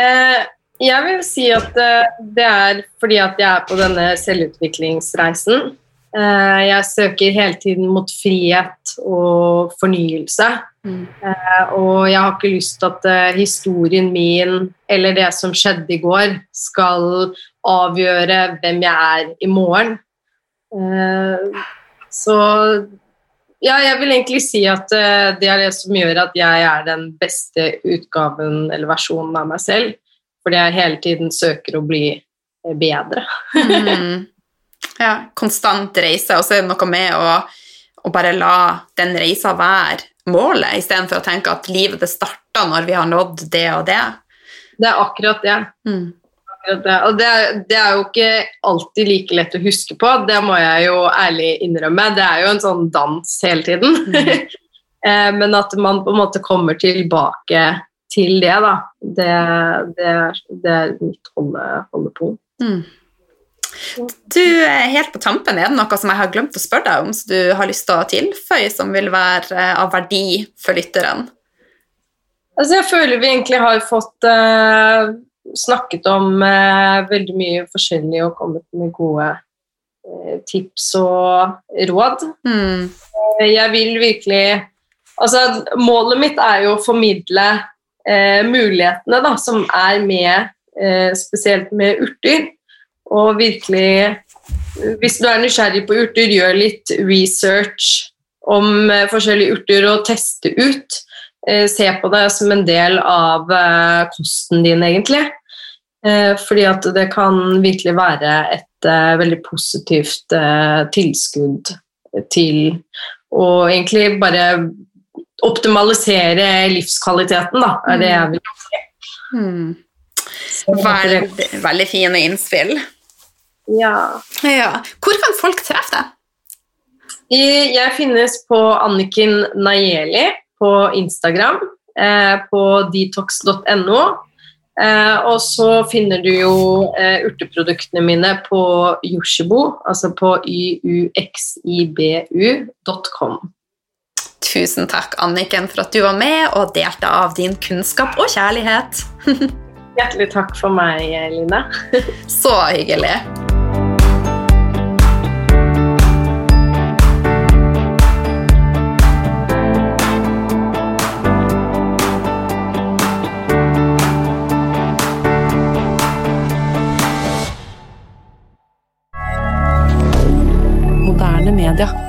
Eh, jeg vil si at eh, det er fordi at jeg er på denne selvutviklingsreisen. Eh, jeg søker hele tiden mot frihet og fornyelse. Mm. Eh, og jeg har ikke lyst til at eh, historien min eller det som skjedde i går, skal avgjøre hvem jeg er i morgen. Eh, så ja, jeg vil egentlig si at det er det som gjør at jeg er den beste utgaven eller versjonen av meg selv. Fordi jeg hele tiden søker å bli bedre. mm. Ja, konstant reise, og så er det noe med å, å bare la den reisa være målet, istedenfor å tenke at livet det starter når vi har nådd det og det. Det er akkurat det. Mm. Akkurat det. Og det, det, er jo ikke alltid like lett å huske på, det må jeg jo ærlig innrømme. Det er jo en sånn dans hele tiden. Mm. [laughs] Eh, men at man på en måte kommer tilbake til det, da. Det, det, det er mitt holde, holdepunkt. Mm. Du, helt på tampen, er det noe som jeg har glemt å spørre deg om, som du har lyst til å tilføye, som vil være eh, av verdi for lytteren? Altså, jeg føler vi egentlig har fått uh, snakket om uh, veldig mye forskjellig og kommet med gode uh, tips og råd. Mm. jeg vil virkelig Altså, målet mitt er jo å formidle eh, mulighetene da, som er med, eh, spesielt med urter. Og virkelig Hvis du er nysgjerrig på urter, gjør litt research om eh, forskjellige urter og teste ut. Eh, se på det som en del av eh, kosten din, egentlig. Fordi at det kan virkelig være et veldig positivt tilskudd til å egentlig bare optimalisere livskvaliteten, da, er det jeg vil si. Mm. Veldig, veldig fine innspill. Ja. ja. Hvor kan folk treffe deg? Jeg finnes på Anniken Nayeli på Instagram, eh, på detox.no. Eh, og så finner du jo eh, urteproduktene mine på Yoshibo, altså på yuxibu.com. Tusen takk, Anniken, for at du var med og delte av din kunnskap og kjærlighet. [laughs] Hjertelig takk for meg, Line. [laughs] Så hyggelig. Moderne media.